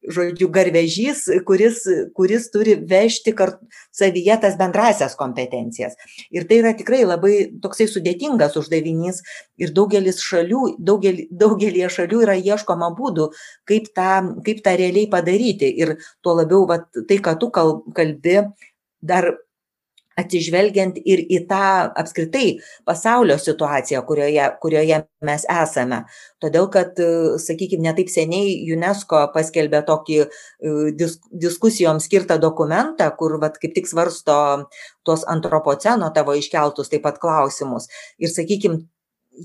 žodžiu, garvežys, kuris, kuris turi vežti kart savyje tas bendrasias kompetencijas. Ir tai yra tikrai labai toksai sudėtingas uždavinys ir daugelis šalių, daugelį, daugelie šalių yra ieškoma būdų, kaip tą, kaip tą realiai padaryti. Ir tuo labiau, vat, tai, ką tu kalbi, dar atsižvelgiant ir į tą apskritai pasaulio situaciją, kurioje, kurioje mes esame. Todėl, kad, sakykime, netaip seniai UNESCO paskelbė tokį disk, diskusijoms skirtą dokumentą, kur vat, kaip tik svarsto tos antropoceno tavo iškeltus taip pat klausimus. Ir, sakykime,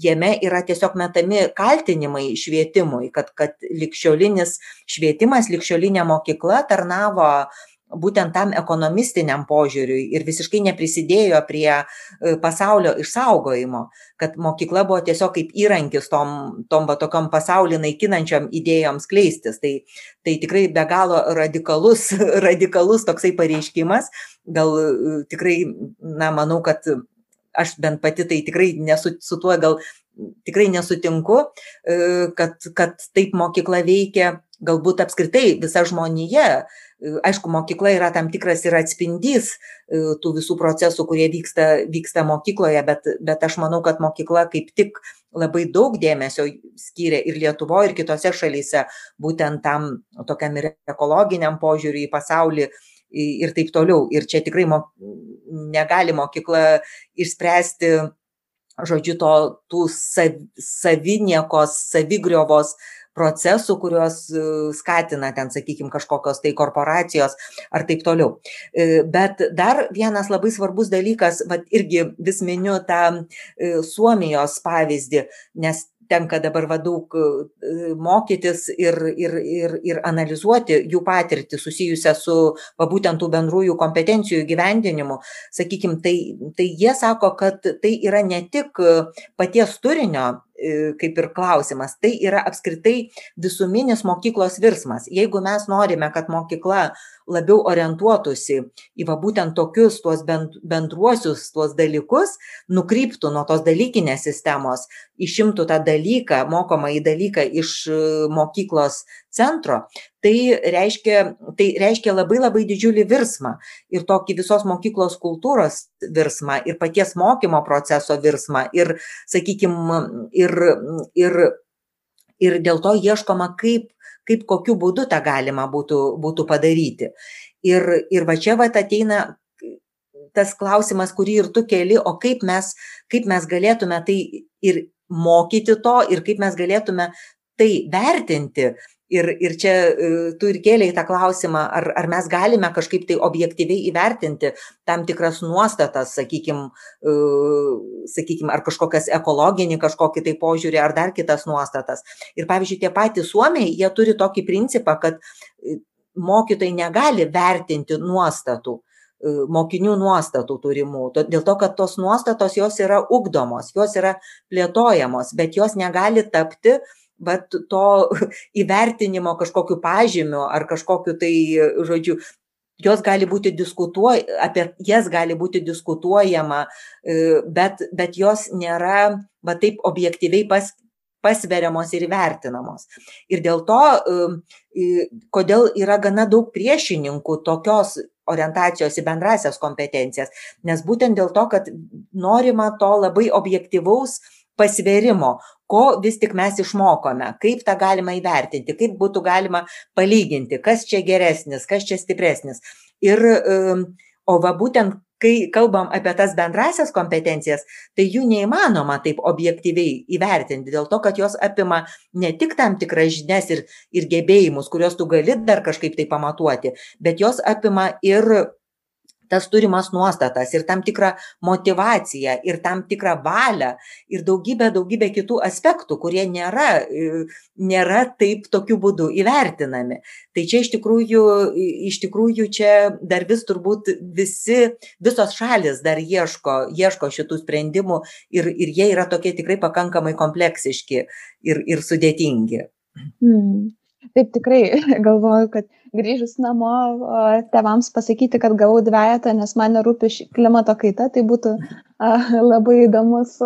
jame yra tiesiog metami kaltinimai švietimui, kad, kad likščiolinis švietimas, likščiolinė mokykla tarnavo būtent tam ekonomistiniam požiūriui ir visiškai neprisidėjo prie e, pasaulio išsaugojimo, kad mokykla buvo tiesiog kaip įrankis tom, tom va, tokiom pasaulį naikinančiam idėjoms kleistis. Tai, tai tikrai be galo radikalus, radikalus toksai pareiškimas. Gal e, tikrai, na, manau, kad aš bent pati tai tikrai nesu su tuo gal tikrai nesutinku, e, kad, kad taip mokykla veikia, galbūt apskritai visa žmonija aišku mokykla yra tam tikras ir atspindys e, tų visų procesų kurie vyksta vyksta mokykloje bet bet aš manau kad mokykla kaip tik labai daug dėmesio skyrė ir lietuvoj ir kitose šalyse būtent tam tokiam ir ekologiniam požiūriui į pasaulį ir taip toliau. Ir čia tikrai mo negali mokykla išspręsti žodžiu to tų sav saviniekos savigriovos procesų kuriuos e, skatina ten sakykim kažkokios tai korporacijos ar taip toliau. E, bet dar vienas labai svarbus dalykas vat irgi vis miniu tą e, suomijos pavyzdį nes tenka dabar daug mokytis ir ir ir ir analizuoti jų patirtį susijusią su va būtent tų bendrųjų kompetencijų įgyvendinimu. Sakykim tai tai jie sako kad tai yra ne tik paties turinio kaip ir klausimas. Tai yra apskritai visuminis mokyklos virsmas. Jeigu mes norime, kad mokykla labiau orientuotųsi į va būtent tokius tuos bendruosius tuos dalykus, nukryptų nuo tos dalykinės sistemos, išimtų tą dalyką, mokomą į dalyką iš e, mokyklos centro, tai reiškia, tai reiškia labai labai didžiulį virsmą ir tokį visos mokyklos kultūros virsmą ir paties mokymo proceso virsmą ir, sakykime, ir, ir, ir dėl to ieškoma, kaip, kaip kokiu būdu tą galima būtų, būtų padaryti. Ir, ir va čia va ateina tas klausimas, kurį ir tu keli, o kaip mes, kaip mes galėtume tai ir mokyti to ir kaip mes galėtume tai vertinti, ir ir čia e, tu ir kėlei tą klausimą ar ar mes galime kažkaip tai objektyviai įvertinti tam tikras nuostatas sakykim e, sakykim ar kažkokias ekologinį kažkokį tai požiūrį ar dar kitas nuostatas. Ir pavyzdžiui tie patys suomiai jie turi tokį principą kad e, mokytojai negali vertinti nuostatų mokinių nuostatų turimų dėl to kad tos nuostatos jos yra ugdomos jos yra plėtojamos bet jos negali tapti vat to įvertinimo kažkokiu pažymiu ar kažkokiu tai žodžiu jos gali būti diskutuoj apie jas gali būti diskutuojama e, bet bet jos nėra va taip objektyviai pas pasveriamos ir įvertinamos. Ir dėl to, e, kodėl yra gana daug priešininkų tokios orientacijos į bendrasias kompetencijas, nes būtent dėl to, kad norima to labai objektivaus pasvėrimo, ko vis tik mes išmokome kaip tą galima įvertinti kaip būtų galima palyginti kas čia geresnis kas čia stipresnis. Ir o va būtent kai kalbam apie tas bendrąsias kompetencijas tai jų neįmanoma taip objektyviai įvertinti dėl to kad jos apima ne tik tam tikras žinias ir ir gebėjimus kuriuos tu gali dar kažkaip tai pamatuoti bet jos apima ir tas turimas nuostatas ir tam tikrą motyvaciją ir tam tikrą valią ir daugybę daugybę kitų aspektų kurie nėra e, nėra taip tokiu būdu įvertinami tai čia iš tikrųjų iš tikrųjų čia dar vis turbūt visi visos šalys dar ieško ieško šitų sprendimų ir ir jie yra tokie tikrai pakankamai kompleksiški ir ir sudėtingi mm. Taip tikrai galvoju, kad grįžus namo tėvams pasakyti, kad gavau dviejatą, nes man nerūpi klimato kaita, tai būtų labai įdomus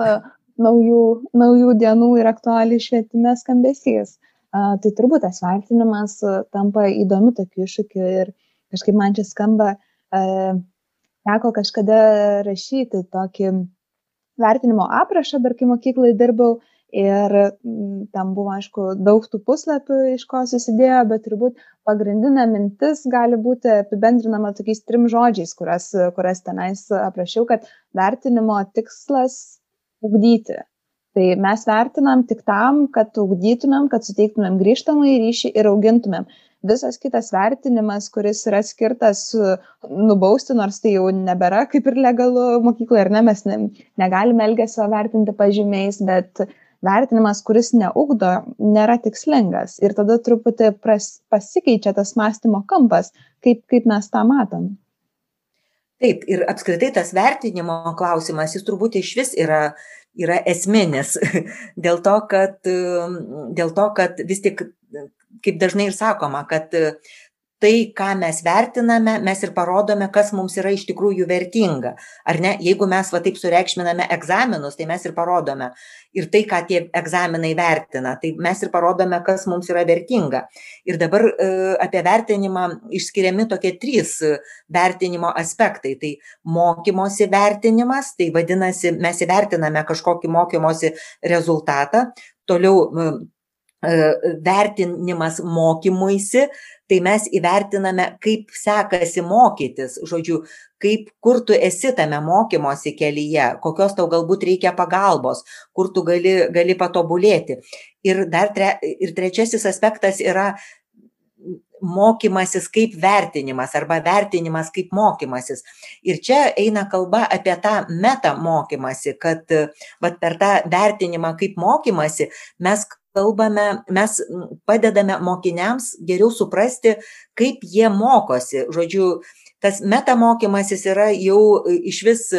naujų, naujų dienų ir aktualiai švietime skambesys. Tai turbūt tas vertinimas tampa įdomu tokiu iššūkiu ir kažkaip man čia skamba, teko kažkada rašyti tokį vertinimo aprašą, dar kai mokyklai dirbau ir mm, ten buvo aišku daug tų puslapių iš ko susidėjo bet turbūt pagrindinė mintis gali būti apibendrinama tokiais trim žodžiais kurias kurias tenais aprašiau kad vertinimo tikslas ugdyti. Tai mes vertinam tik tam kad ugdytumėm kad suteiktumėm grįžtamąjį ryšį ir augintumėm. Visas kitas vertinimas kuris yra skirtas nubausti nors tai jau nebėra kaip ir legalu mokykloje ar ne mes ne, negalime elgesio vertinti pažymiais bet vertinimas kuris neugdo nėra tikslingas ir tada truputį pras, pasikeičia tas mąstymo kampas, kaip, kaip mes tą matom. Taip, ir apskritai tas vertinimo klausimas, jis turbūt iš vis yra, yra esminis, dėl to, kad, dėl to, kad vis tik, kaip dažnai ir sakoma, kad tai ką mes vertiname mes ir parodome kas mums yra iš tikrųjų vertinga. Ar ne? Jeigu mes va taip sureikšminame egzaminus tai mes ir parodome. Ir tai ką tie egzaminai vertina tai mes ir parodome kas mums yra vertinga. Ir dabar e, apie vertinimą išskiriami tokie trys vertinimo aspektai. Tai mokymosi vertinimas tai vadinasi mes įvertiname kažkokį mokymosi rezultatą. Toliau e, vertinimas mokymuisi tai mes įvertiname kaip sekasi mokytis žodžiu kaip kur tu esi tame mokymosi kelyje kokios tau galbūt reikia pagalbos kur tu gali gali patobulėti ir tre ir trečiasis aspektas yra mokymasis kaip vertinimas arba vertinimas kaip mokymasis. Ir čia eina kalba apie tą meta mokymasi, kad vat, per tą vertinimą kaip mokymasi mes kalbame mes padedame mokiniams geriau suprasti kaip jie mokosi. Žodžiu tas meta mokymasis yra jau išvis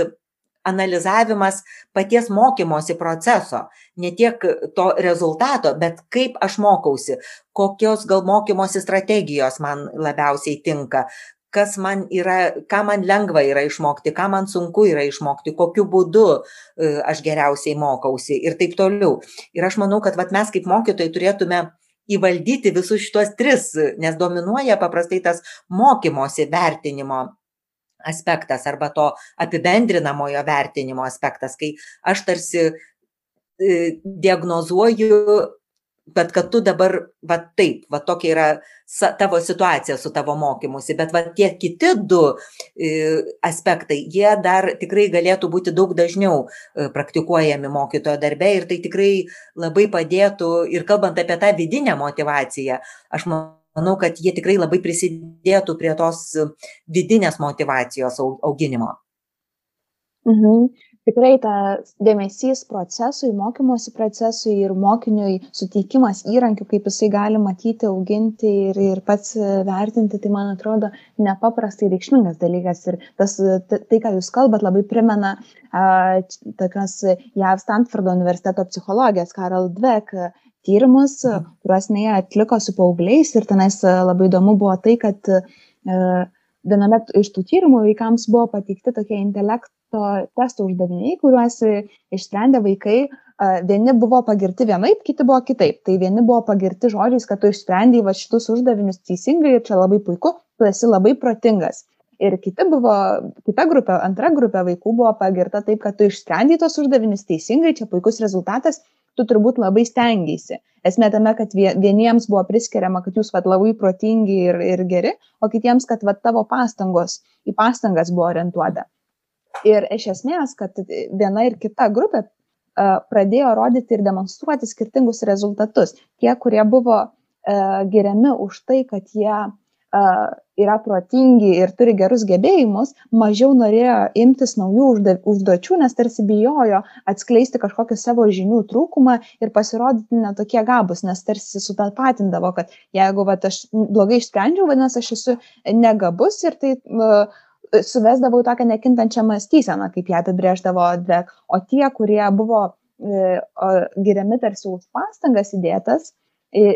analizavimas paties mokymosi proceso. Ne tiek to rezultato bet kaip aš mokausi kokios gal mokymosi strategijos man labiausiai tinka kas man yra ką man lengva yra išmokti ką man sunku yra išmokti kokiu būdu e, aš geriausiai mokausi ir taip toliau. Ir aš manau kad vat mes kaip mokytojai turėtume įvaldyti visus šituos tris nes dominuoja paprastai tas mokymosi vertinimo aspektas arba to apibendrinamojo vertinimo aspektas kai aš tarsi e, diagnozuoju bet kad tu dabar va taip va tokia yra sa tavo situacija su tavo mokymusi bet va tie kiti du i aspektai jie dar tikrai galėtų būti daug dažniau e, praktikuojami mokytojo darbe ir tai tikrai labai padėtų ir kalbant apie tą vidinę motyvaciją aš manau kad jie tikrai labai prisidėtų prie tos vidinės motyvacijos au auginimo. Mhm tikrai tas dėmesys procesui mokymosi procesui ir mokiniui suteikimas įrankių kaip jisai gali matyti auginti ir ir pats vertinti tai man atrodo nepaprastai reikšmingas dalykas. Ir tas tai ką jūs kalbat labai primena a, tokios jav stanfordo universiteto psichologės karol dvek tyrimus kuriuos jinai atliko su paaugliais. Ir tenais labai įdomu buvo tai kad a, viename iš tų tyrimų vaikams buvo pateikti tokie intelekto testo uždaviniai, kuriuos išsprendė vaikai, vieni buvo pagirti vienaip, kiti buvo kitaip. Tai vieni buvo pagirti žodžiais, kad tu išsprendėjai va šitus uždavinius teisingai ir čia labai puiku, tu esi labai protingas. Ir kiti buvo, kita grupė, antra grupė vaikų buvo pagirta taip, kad tu išsprendėjai tos uždavinius teisingai, čia puikus rezultatas, tu turbūt labai stengiaisi. Esmė tame, kad vieniems buvo priskiriama, kad jūs vat, labai protingi ir, ir geri, o kitiems, kad vat, tavo pastangos į pastangas buvo orientuota ir iš esmės kad viena ir kita grupė pradėjo rodyti ir demonstruoti skirtingus rezultatus. Tie kurie buvo giriami už tai kad jie yra protingi ir turi gerus gebėjimus, mažiau norėjo imtis naujų užduočių, nes tarsi bijojo atskleisti kažkokį savo žinių trūkumą ir pasirodyti netokie gabus, nes tarsi sutapatindavo, kad jeigu va, aš blogai išsprendžiau, vadinasi, aš esu negabus ir tai uh, suvesdavau tokią nekintančią mąstyseną, kaip ją apibrėždavo Dvek, o tie, kurie buvo uh, giriami tarsi už pastangas įdėtas,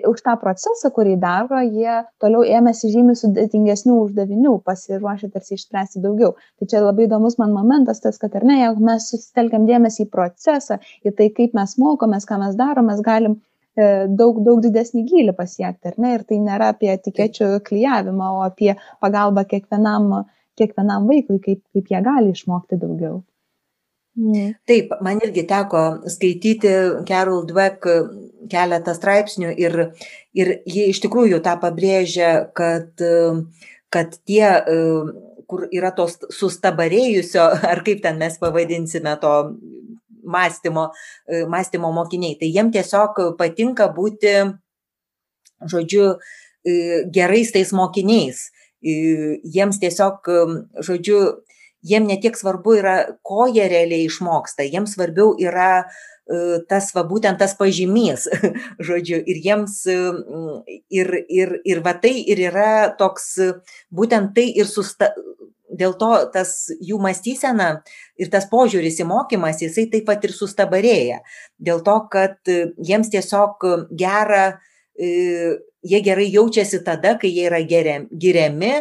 už tą procesą, kurį daro, jie toliau ėmėsi žymiai sudėtingesnių uždavinių, pasiruošę tarsi išspręsti daugiau. Tai čia labai įdomus man momentas tas, kad ar ne, jeigu mes susitelkiam dėmesį į procesą, į tai, kaip mes mokomės, ką mes darom, mes galim e, daug, daug didesnį gylį pasiekti, ar ne? Ir tai nėra apie etikečių klyjavimą, o apie pagalbą kiekvienam, kiekvienam vaikui, kaip, kaip jie gali išmokti daugiau. Mm. Taip, man irgi teko skaityti Carol Dweck keletą straipsnių ir, ir jie iš tikrųjų tą pabrėžia, kad, kad tie, kur yra tos sustabarėjusio, ar kaip ten mes pavadinsime to mąstymo, mąstymo mokiniai, tai jiem tiesiog patinka būti, žodžiu, gerais tais mokiniais. Jiems tiesiog, žodžiu, jiem netiek svarbu yra, ko jie realiai išmoksta, jiems svarbiau yra e, tas va būtent tas pažymys, žodžiu, ir jiems, ir, ir, ir va tai ir yra toks, būtent tai ir susta, dėl to tas jų mąstysena ir tas požiūris į mokymą, jisai taip pat ir sustabarėja. Dėl to, kad jiems tiesiog gera, e, jie gerai jaučiasi tada, kai jie yra geriami,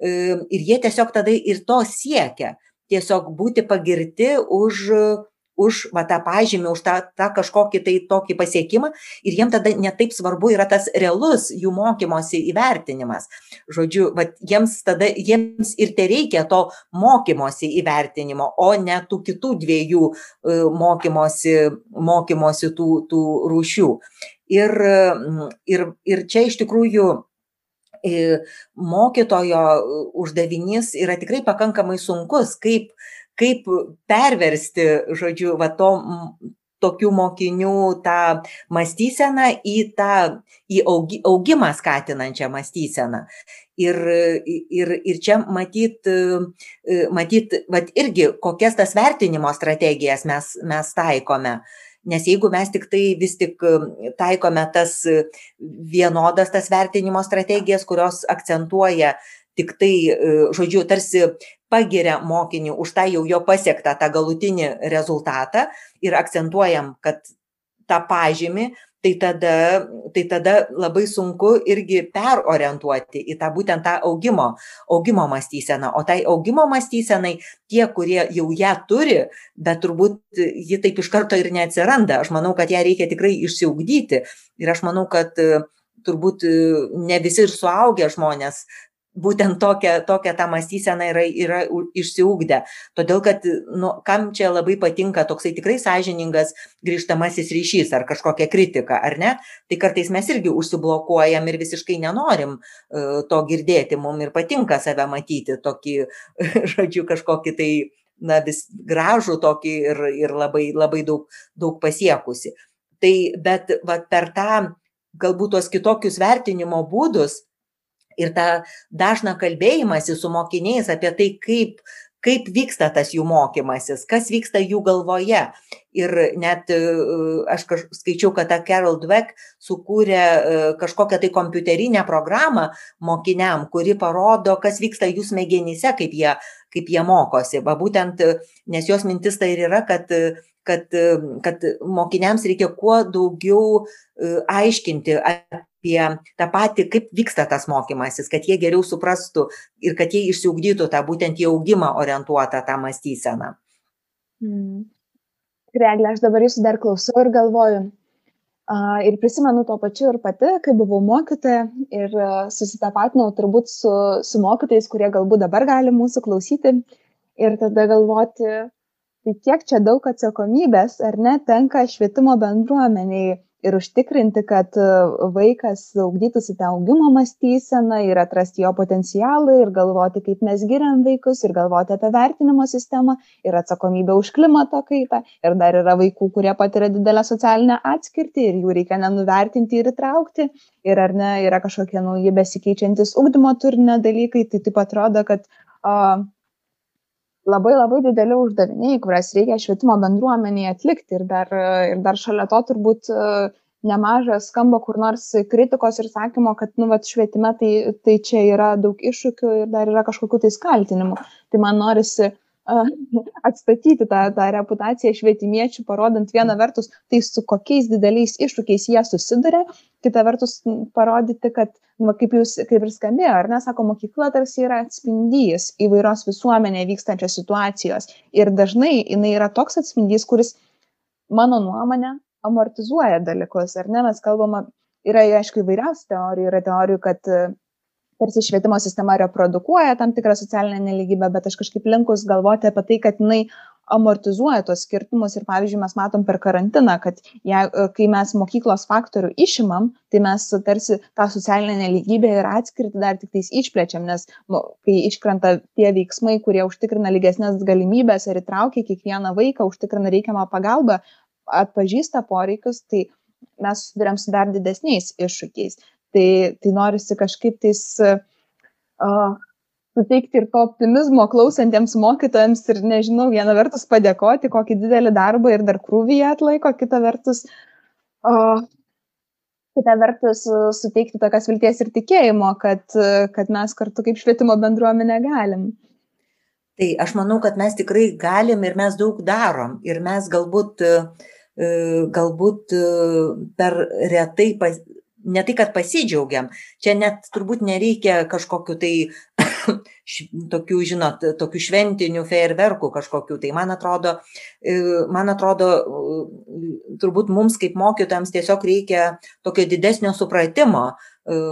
ir jie tiesiog tada ir to siekia. Tiesiog būti pagirti už, už va, tą pažymį, už tą, tą kažkokį tai tokį pasiekimą ir jiem tada netaip svarbu yra tas realus jų mokymosi įvertinimas. Žodžiu, va, jiems tada, jiems ir tai reikia to mokymosi įvertinimo, o ne tų kitų dviejų mokymosi, mokymosi tų, tų rūšių. Ir, ir, ir čia iš tikrųjų mokytojo uždavinys yra tikrai pakankamai sunkus, kaip, kaip perversti, žodžiu, va to tokių mokinių tą mąstyseną į tą į augi, augimą skatinančią mąstyseną. Ir, ir, ir čia matyt, matyt vat irgi kokias tas vertinimo strategijas mes, mes taikome. Uh, nes jeigu mes tiktai vis tik taikome tas vienodas tas vertinimo strategijas, kurios akcentuoja tik tai, žodžiu, tarsi pagiria mokinį už tą jau jo pasiektą tą galutinį rezultatą ir akcentuojam, kad tą pažymį tai tada tai tada labai sunku irgi perorientuoti į tą būtent tą augimo augimo mąstyseną. O tai augimo mąstysenai tie kurie jau ją turi bet turbūt ji taip iš karto ir neatsiranda. Aš manau kad ją reikia tikrai išsiugdyti. Ir aš manau kad turbūt ne visi ir suaugę žmonės būtent tokią tokią tą mąstyseną yra yra išsiugdę. Todėl kad nu kam čia labai patinka toksai tikrai sąžiningas grįžtamasis ryšys ar kažkokia kritika ar ne tai kartais mes irgi užsiblokuojam ir visiškai nenorim e, to girdėti. Mum ir patinka save matyti tokį žodžiu kažkokį tai na vis gražų tokį ir ir labai labai daug daug pasiekusį tai bet vat per tą galbūt tuos kitokius vertinimo būdus ir tą dažną kalbėjimąsi su mokiniais apie tai, kaip, kaip vyksta tas jų mokymasis, kas vyksta jų galvoje. Ir net e, aš kaž, skaičiau, kad ta Carol Dweck sukūrė e, kažkokią tai kompiuterinę programą mokiniam, kuri parodo, kas vyksta jų smegenyse, kaip jie, kaip jie mokosi. Va būtent, nes jos mintis tai ir yra, kad kad, kad mokiniams reikia kuo daugiau e, aiškinti apie tą patį, kaip vyksta tas mokymasis, kad jie geriau suprastų ir kad jie išsiugdytų tą būtent į augimą orientuotą tą mąstyseną. Hmm. Reglė, aš dabar jūsų dar klausau ir galvoju. Uh, ir prisimenu tuo pačiu ir pati, kai buvau mokytoja ir uh, susitapatinau turbūt su, su mokytais, kurie galbūt dabar gali mūsų klausyti. Ir tada galvoti, tai kiek čia daug atsakomybės, ar ne, tenka švietimo bendruomeniai ir užtikrinti, kad e, vaikas augdytųsi tą augimo mąstyseną ir atrasti jo potencialą ir galvoti, kaip mes giriam vaikus ir galvoti apie vertinimo sistemą ir atsakomybę už klimato kaitą. Ir dar yra vaikų, kurie patiria didelę socialinę atskirtį ir jų reikia nenuvertinti ir įtraukti. Ir ar ne, yra kažkokie nauji besikeičiantis ugdymo turinio dalykai, tai taip atrodo, kad uh, labai labai dideli uždaviniai, kurias reikia švietimo bendruomenėje atlikti ir dar, ir dar šalia to turbūt e, nemažas skamba kur nors kritikos ir sakymo, kad nu, vat, švietime tai, tai čia yra daug iššūkių ir dar yra kažkokių tai skaltinimų. Tai man norisi atstatyti tą, tą reputaciją švietimiečių, parodant vieną vertus, tai su kokiais dideliais iššūkiais jie susiduria, kita vertus parodyti, kad, va, kaip jūs kaip ir skambėjo, ar ne, sako, mokykla tarsi yra atspindys įvairios visuomenėje vykstančios situacijos. Ir dažnai jinai yra toks atspindys, kuris, mano nuomonė, amortizuoja dalykus, ar ne, mes kalbame, yra, aišku, įvairiausių teorijų, yra teorijų, kad tarsi švietimo sistema reprodukuoja tam tikrą socialinę neligybę, bet aš kažkaip linkus galvoti apie tai, kad jinai amortizuoja tos skirtumus ir pavyzdžiui mes matom per karantiną, kad je, kai mes mokyklos faktorių išimam, tai mes tarsi tą socialinę neligybę ir atskirti dar tik tais išplečiam, nes nu, kai iškrenta tie veiksmai, kurie užtikrina lygesnės galimybės ir įtraukia kiekvieną vaiką, užtikrina reikiamą pagalbą, atpažįsta poreikius, tai mes susidurėm su dar didesniais iššūkiais. Tai, tai norisi kažkaip tais uh, suteikti ir to optimizmo klausantiems mokytojams ir, nežinau, viena vertus padėkoti, kokį didelį darbą ir dar krūvį jie atlaiko, kita vertus, uh, kita vertus suteikti tokias vilties ir tikėjimo, kad, kad mes kartu kaip švietimo bendruomenė galim. Tai aš manau, kad mes tikrai galim ir mes daug darom. Ir mes galbūt, galbūt per retai pas, ne tai, kad pasidžiaugiam, čia net turbūt nereikia kažkokiu tai tokių, žinot, tokių šventinių fejerverkų kažkokių. Tai man atrodo, e, man atrodo, turbūt mums kaip mokytojams tiesiog reikia tokio didesnio supratimo, e,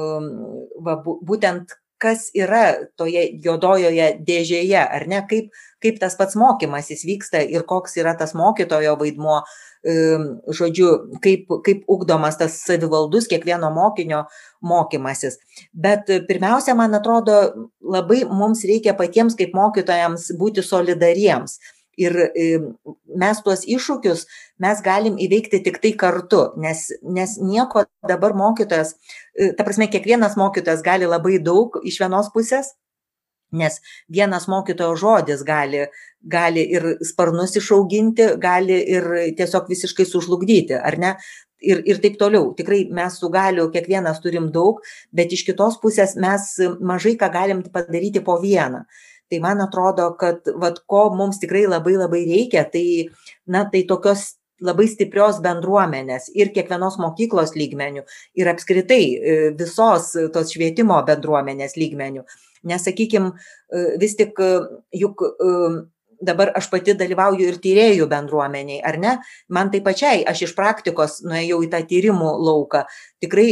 va, būtent kas yra toje juodojoje dėžėje, ar ne, kaip, kaip tas pats mokymasis vyksta ir koks yra tas mokytojo vaidmuo, žodžiu, kaip, kaip ugdomas tas savivaldus kiekvieno mokinio mokymasis. Bet pirmiausia, man atrodo, labai mums reikia patiems kaip mokytojams būti solidariems. Ir mes tuos iššūkius mes galim įveikti tik tai kartu, nes, nes nieko dabar mokytojas, ta prasme, kiekvienas mokytojas gali labai daug iš vienos pusės, nes vienas mokytojo žodis gali gali ir sparnus išauginti gali ir tiesiog visiškai sužlugdyti ar ne? Ir ir taip toliau. Tikrai mes tų galių kiekvienas turim daug bet iš kitos pusės mes mažai ką galim padaryti po vieną. Tai man atrodo kad vat ko mums tikrai labai labai reikia tai na tai tokios labai stiprios bendruomenės ir kiekvienos mokyklos lygmenių ir apskritai e, visos tos švietimo bendruomenės lygmenių nes sakykim e, vis tik e, juk dabar aš pati dalyvauju ir tyrėjų bendruomeniai, ar ne? Man tai pačiai, aš iš praktikos nuėjau į tą tyrimų lauką. Tikrai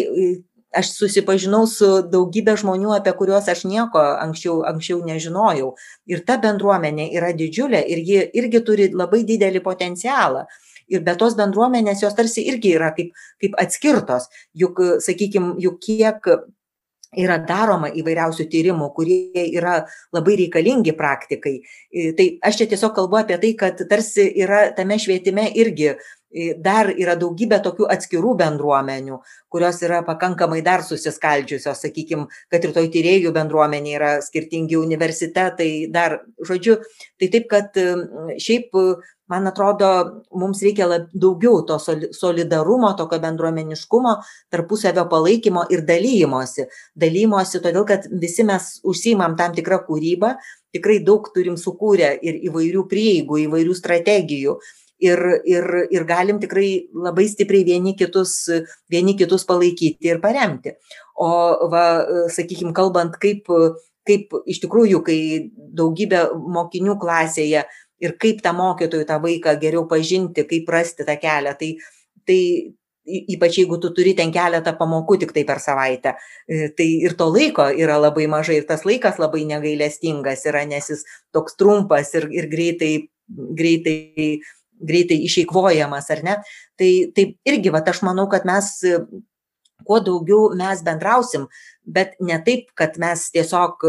aš susipažinau su daugybė žmonių, apie kuriuos aš nieko anksčiau, anksčiau nežinojau. Ir ta bendruomenė yra didžiulė ir ji irgi turi labai didelį potencialą. Ir be tos bendruomenės jos tarsi irgi yra kaip, kaip atskirtos. Juk, sakykime, juk kiek yra daroma įvairiausių tyrimų, kurie yra labai reikalingi praktikai. Tai aš čia tiesiog kalbu apie tai, kad tarsi yra tame švietime irgi dar yra daugybė tokių atskirų bendruomenių, kurios yra pakankamai dar susiskaldžiusios, sakykime, kad ir toj tyriejų bendruomenė yra skirtingi universitetai, dar, žodžiu, tai taip, kad šiaip man atrodo mums reikia lab daugiau to soli solidarumo tokio bendruomeniškumo tarpusavio palaikymo ir dalijimosi dalijimosi todėl kad visi mes užsiimam tam tikra kūryba tikrai daug turim sukūrę ir įvairių prieigų įvairių strategijų. Ir ir ir galim tikrai labai stipriai vieni kitus vieni kitus palaikyti ir paremti. O va sakykim kalbant kaip kaip iš tikrųjų kai daugybė mokinių klasėje ir kaip tą mokytojui tą vaiką geriau pažinti, kaip rasti tą kelią. Tai, tai ypač jeigu tu turi ten keletą pamokų tik tai per savaitę, e, tai ir to laiko yra labai mažai ir tas laikas labai negailestingas yra, nes jis toks trumpas ir, ir greitai, greitai greitai išeikvojamas, ar ne? Tai, tai irgi, va, aš manau, kad mes kuo daugiau mes bendrausim, bet ne taip, kad mes tiesiog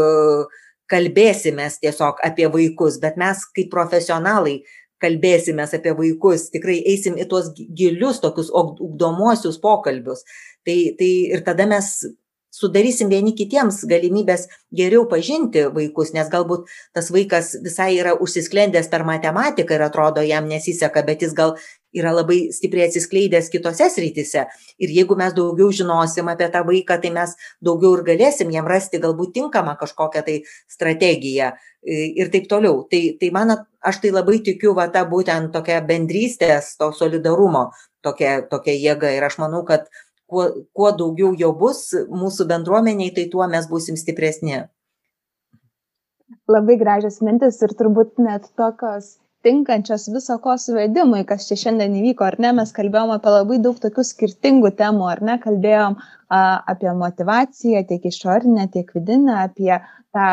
kalbėsimės tiesiog apie vaikus, bet mes kaip profesionalai kalbėsimės apie vaikus, tikrai eisim į tuos gilius tokius ugdomuosius pokalbius. Tai, tai ir tada mes sudarysim vieni kitiems galimybės geriau pažinti vaikus, nes galbūt tas vaikas visai yra užsisklendęs per matematiką ir atrodo jam nesiseka, bet jis gal yra labai stipriai atsiskleidęs kitose srityse. Ir jeigu mes daugiau žinosim apie tą vaiką, tai mes daugiau ir galėsim jam rasti galbūt tinkamą kažkokią tai strategiją ir taip toliau. Tai, tai man, aš tai labai tikiu va tą būtent tokią bendrystės, to solidarumo tokia, tokia jėga. Ir aš manau, kad kuo, kuo daugiau jo bus mūsų bendruomeniai, tai tuo mes būsim stipresni. Labai gražios mintis ir turbūt net tokios tinkančios viso ko suvedimui, kas čia šiandien įvyko, ar ne, mes kalbėjom apie labai daug tokių skirtingų temų, ar ne, kalbėjom a, apie motivaciją, tiek išorinę, tiek vidinę, apie tą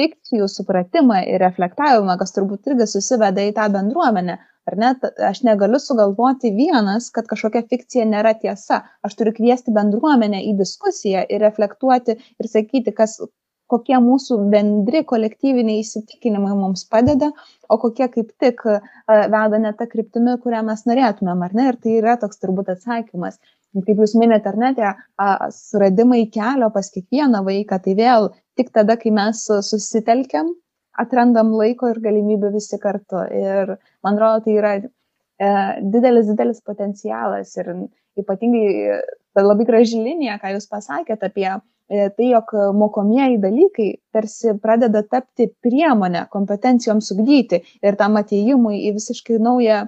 fikcijų supratimą ir reflektavimą, kas turbūt irgi susiveda į tą bendruomenę. Ar ne, aš negaliu sugalvoti vienas, kad kažkokia fikcija nėra tiesa. Aš turiu kviesti bendruomenę į diskusiją ir reflektuoti ir sakyti, kas, kokie mūsų bendri kolektyviniai įsitikinimai mums padeda, o kokie kaip tik veda ne tą kryptimį, kurią mes norėtumėm, ar ne? Ir tai yra toks turbūt atsakymas. Kaip jūs minėte, ar ne, tie suradimai kelio pas kiekvieną vaiką, tai vėl tik tada, kai mes susitelkiam atrandam laiko ir galimybių visi kartu. Ir man atrodo, tai yra e, didelis, didelis potencialas ir ypatingai ta labai graži linija, ką jūs pasakėte apie e, tai, jog mokomieji dalykai tarsi pradeda tapti priemonę kompetencijoms ugdyti ir tam ateimui į visiškai naują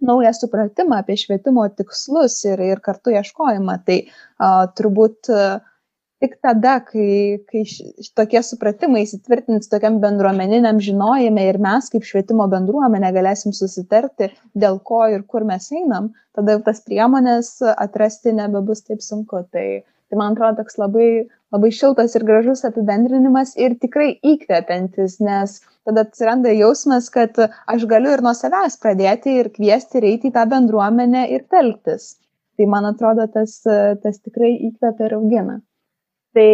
naują supratimą apie švietimo tikslus ir, ir kartu ieškojimą. Tai a, turbūt a, tik tada kai kai tokie supratimai įsitvirtins tokiam bendruomeniniam žinojime ir mes kaip švietimo bendruomenė galėsim susitarti dėl ko ir kur mes einam tada tas priemones atrasti nebebus taip sunku tai tai man atrodo toks labai labai šiltas ir gražus apibendrinimas ir tikrai įkvepiantis nes tada atsiranda jausmas kad aš galiu ir nuo savęs pradėti ir kviesti ir eiti į tą bendruomenę ir telktis tai man atrodo tas tas tikrai įkvepia ir augina Tai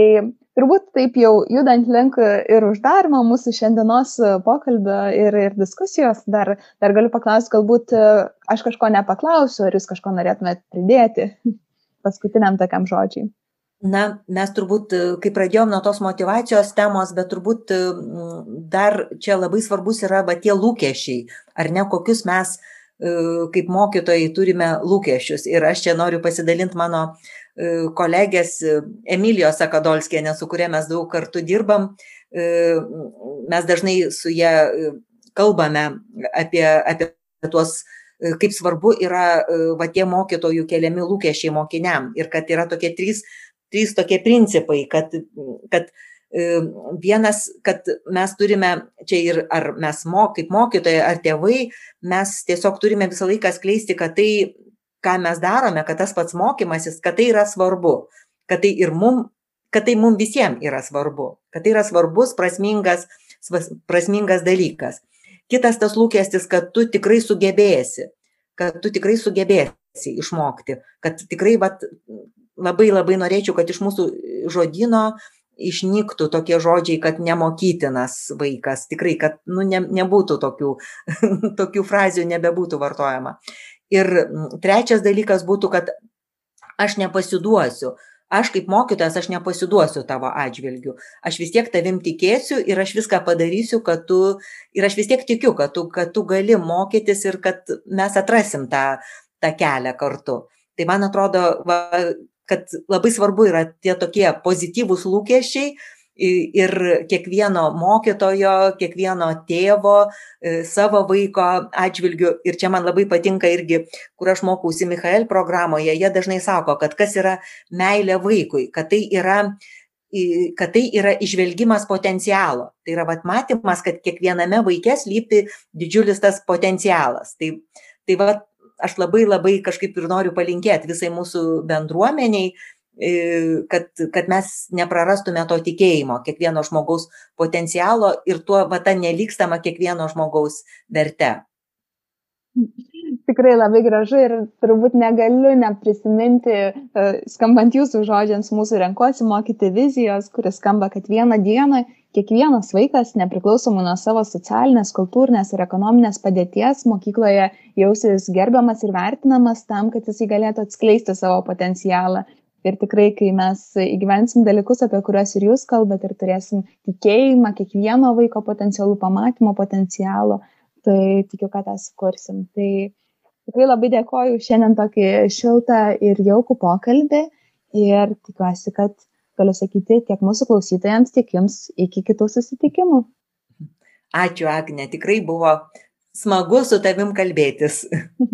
turbūt taip jau judant link ir uždarimo mūsų šiandienos pokalbio ir, ir diskusijos, dar, dar galiu paklausti, galbūt aš kažko nepaklausiu, ar jūs kažko norėtumėte pridėti paskutiniam tokiam žodžiai. Na, mes turbūt, kai pradėjom nuo tos motivacijos temos, bet turbūt dar čia labai svarbus yra va tie lūkesčiai, ar ne kokius mes kaip mokytojai turime lūkesčius. Ir aš čia noriu pasidalinti mano E, kolegės e, Emilijos Akadolskienė, su kuria mes daug kartų dirbam, e, mes dažnai su ją kalbame apie, apie tuos, kaip svarbu yra va tie mokytojų keliami lūkesčiai mokiniam ir kad yra tokie trys, trys tokie principai, kad, kad vienas, kad mes turime čia ir ar mes mo, kaip mokytojai, ar tėvai, mes tiesiog turime visą laiką skleisti, kad tai ką mes darome, kad tas pats mokymasis, kad tai yra svarbu, kad tai ir mum, kad tai mum visiems yra svarbu, kad tai yra svarbus, prasmingas, prasmingas dalykas. Kitas tas lūkestis, kad tu tikrai sugebėsi, kad tu tikrai sugebėsi išmokti, kad tikrai vat, labai labai norėčiau, kad iš mūsų žodino išnyktų tokie žodžiai, kad nemokytinas vaikas, tikrai, kad nu, ne, nebūtų tokių, tokių frazių, nebebūtų vartojama. Ir trečias dalykas būtų, kad aš nepasiduosiu. Aš kaip mokytojas, aš nepasiduosiu tavo atžvilgiu. Aš vis tiek tavim tikėsiu ir aš viską padarysiu, kad tu, ir aš vis tiek tikiu, kad tu, kad tu gali mokytis ir kad mes atrasim tą, tą kelią kartu. Tai man atrodo, va, kad labai svarbu yra tie tokie pozityvūs lūkesčiai, ir kiekvieno mokytojo, kiekvieno tėvo e, savo vaiko atžvilgiu. Ir čia man labai patinka irgi, kur aš mokausi Michael programoje, jie dažnai sako, kad kas yra meilė vaikui, kad tai yra kad tai yra išvelgimas potencialo. Tai yra vat, matymas, kad kiekviename vaikė slypi didžiulis tas potencialas. Tai, tai vat, aš labai labai kažkaip ir noriu palinkėti visai mūsų bendruomeniai, kad, kad mes neprarastume to tikėjimo, kiekvieno žmogaus potencialo ir tuo va ta nelikstama kiekvieno žmogaus verte. Tikrai labai gražu ir turbūt negaliu neprisiminti, e, skambant jūsų žodžiams, mūsų renkuosi mokyti vizijos, kuris skamba, kad vieną dieną kiekvienas vaikas, nepriklausomai nuo savo socialinės, kultūrinės ir ekonominės padėties, mokykloje jausis gerbiamas ir vertinamas tam, kad jis galėtų atskleisti savo potencialą. Ir tikrai, kai mes įgyvensim dalykus, apie kuriuos ir jūs kalbate, ir turėsim tikėjimą kiekvieno vaiko potencialų, pamatymo potencialo, tai tikiu, kad tą sukursim. Tai tikrai labai dėkoju šiandien tokį šiltą ir jaukų pokalbį ir tikiuosi, kad galiu sakyti tiek mūsų klausytojams, tiek jums iki kitų susitikimų. Ačiū, Agne, tikrai buvo smagu su tavim kalbėtis.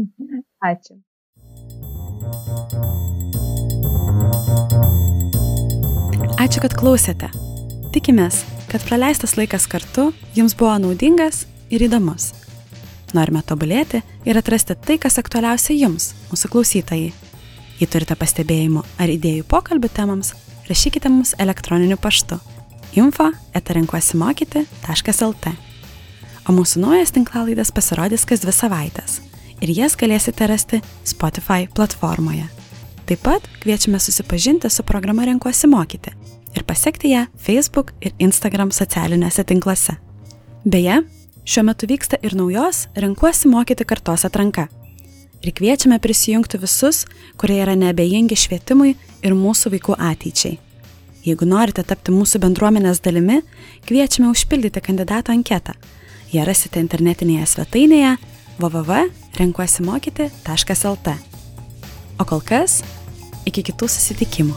Ačiū. Ačiū, kad klausėte. Tikimės, kad praleistas laikas kartu jums buvo naudingas ir įdomus. Norime tobulėti ir atrasti tai, kas aktualiausia jums, mūsų klausytojai. Jei turite pastebėjimų ar idėjų pokalbių temams, rašykite mums elektroniniu paštu info etarenkuosimokyti.lt. O mūsų naujas tinklalaidas pasirodys kas dvi savaitės ir jas galėsite rasti Spotify platformoje. Taip pat kviečiame susipažinti su programa Renkuosi mokyti ir pasiekti ją Facebook ir Instagram socialiniuose tinkluose. Beje, Šiuo metu vyksta ir naujos Renkuosi mokyti kartos atranka. Ir kviečiame prisijungti visus, kurie yra neabejingi švietimui ir mūsų vaikų ateičiai. Jeigu norite tapti mūsų bendruomenės dalimi, kviečiame užpildyti kandidato anketą. Ją rasite internetinėje svetainėje www.renkuosimokyti.lt. O kol kas, iki kitų susitikimų.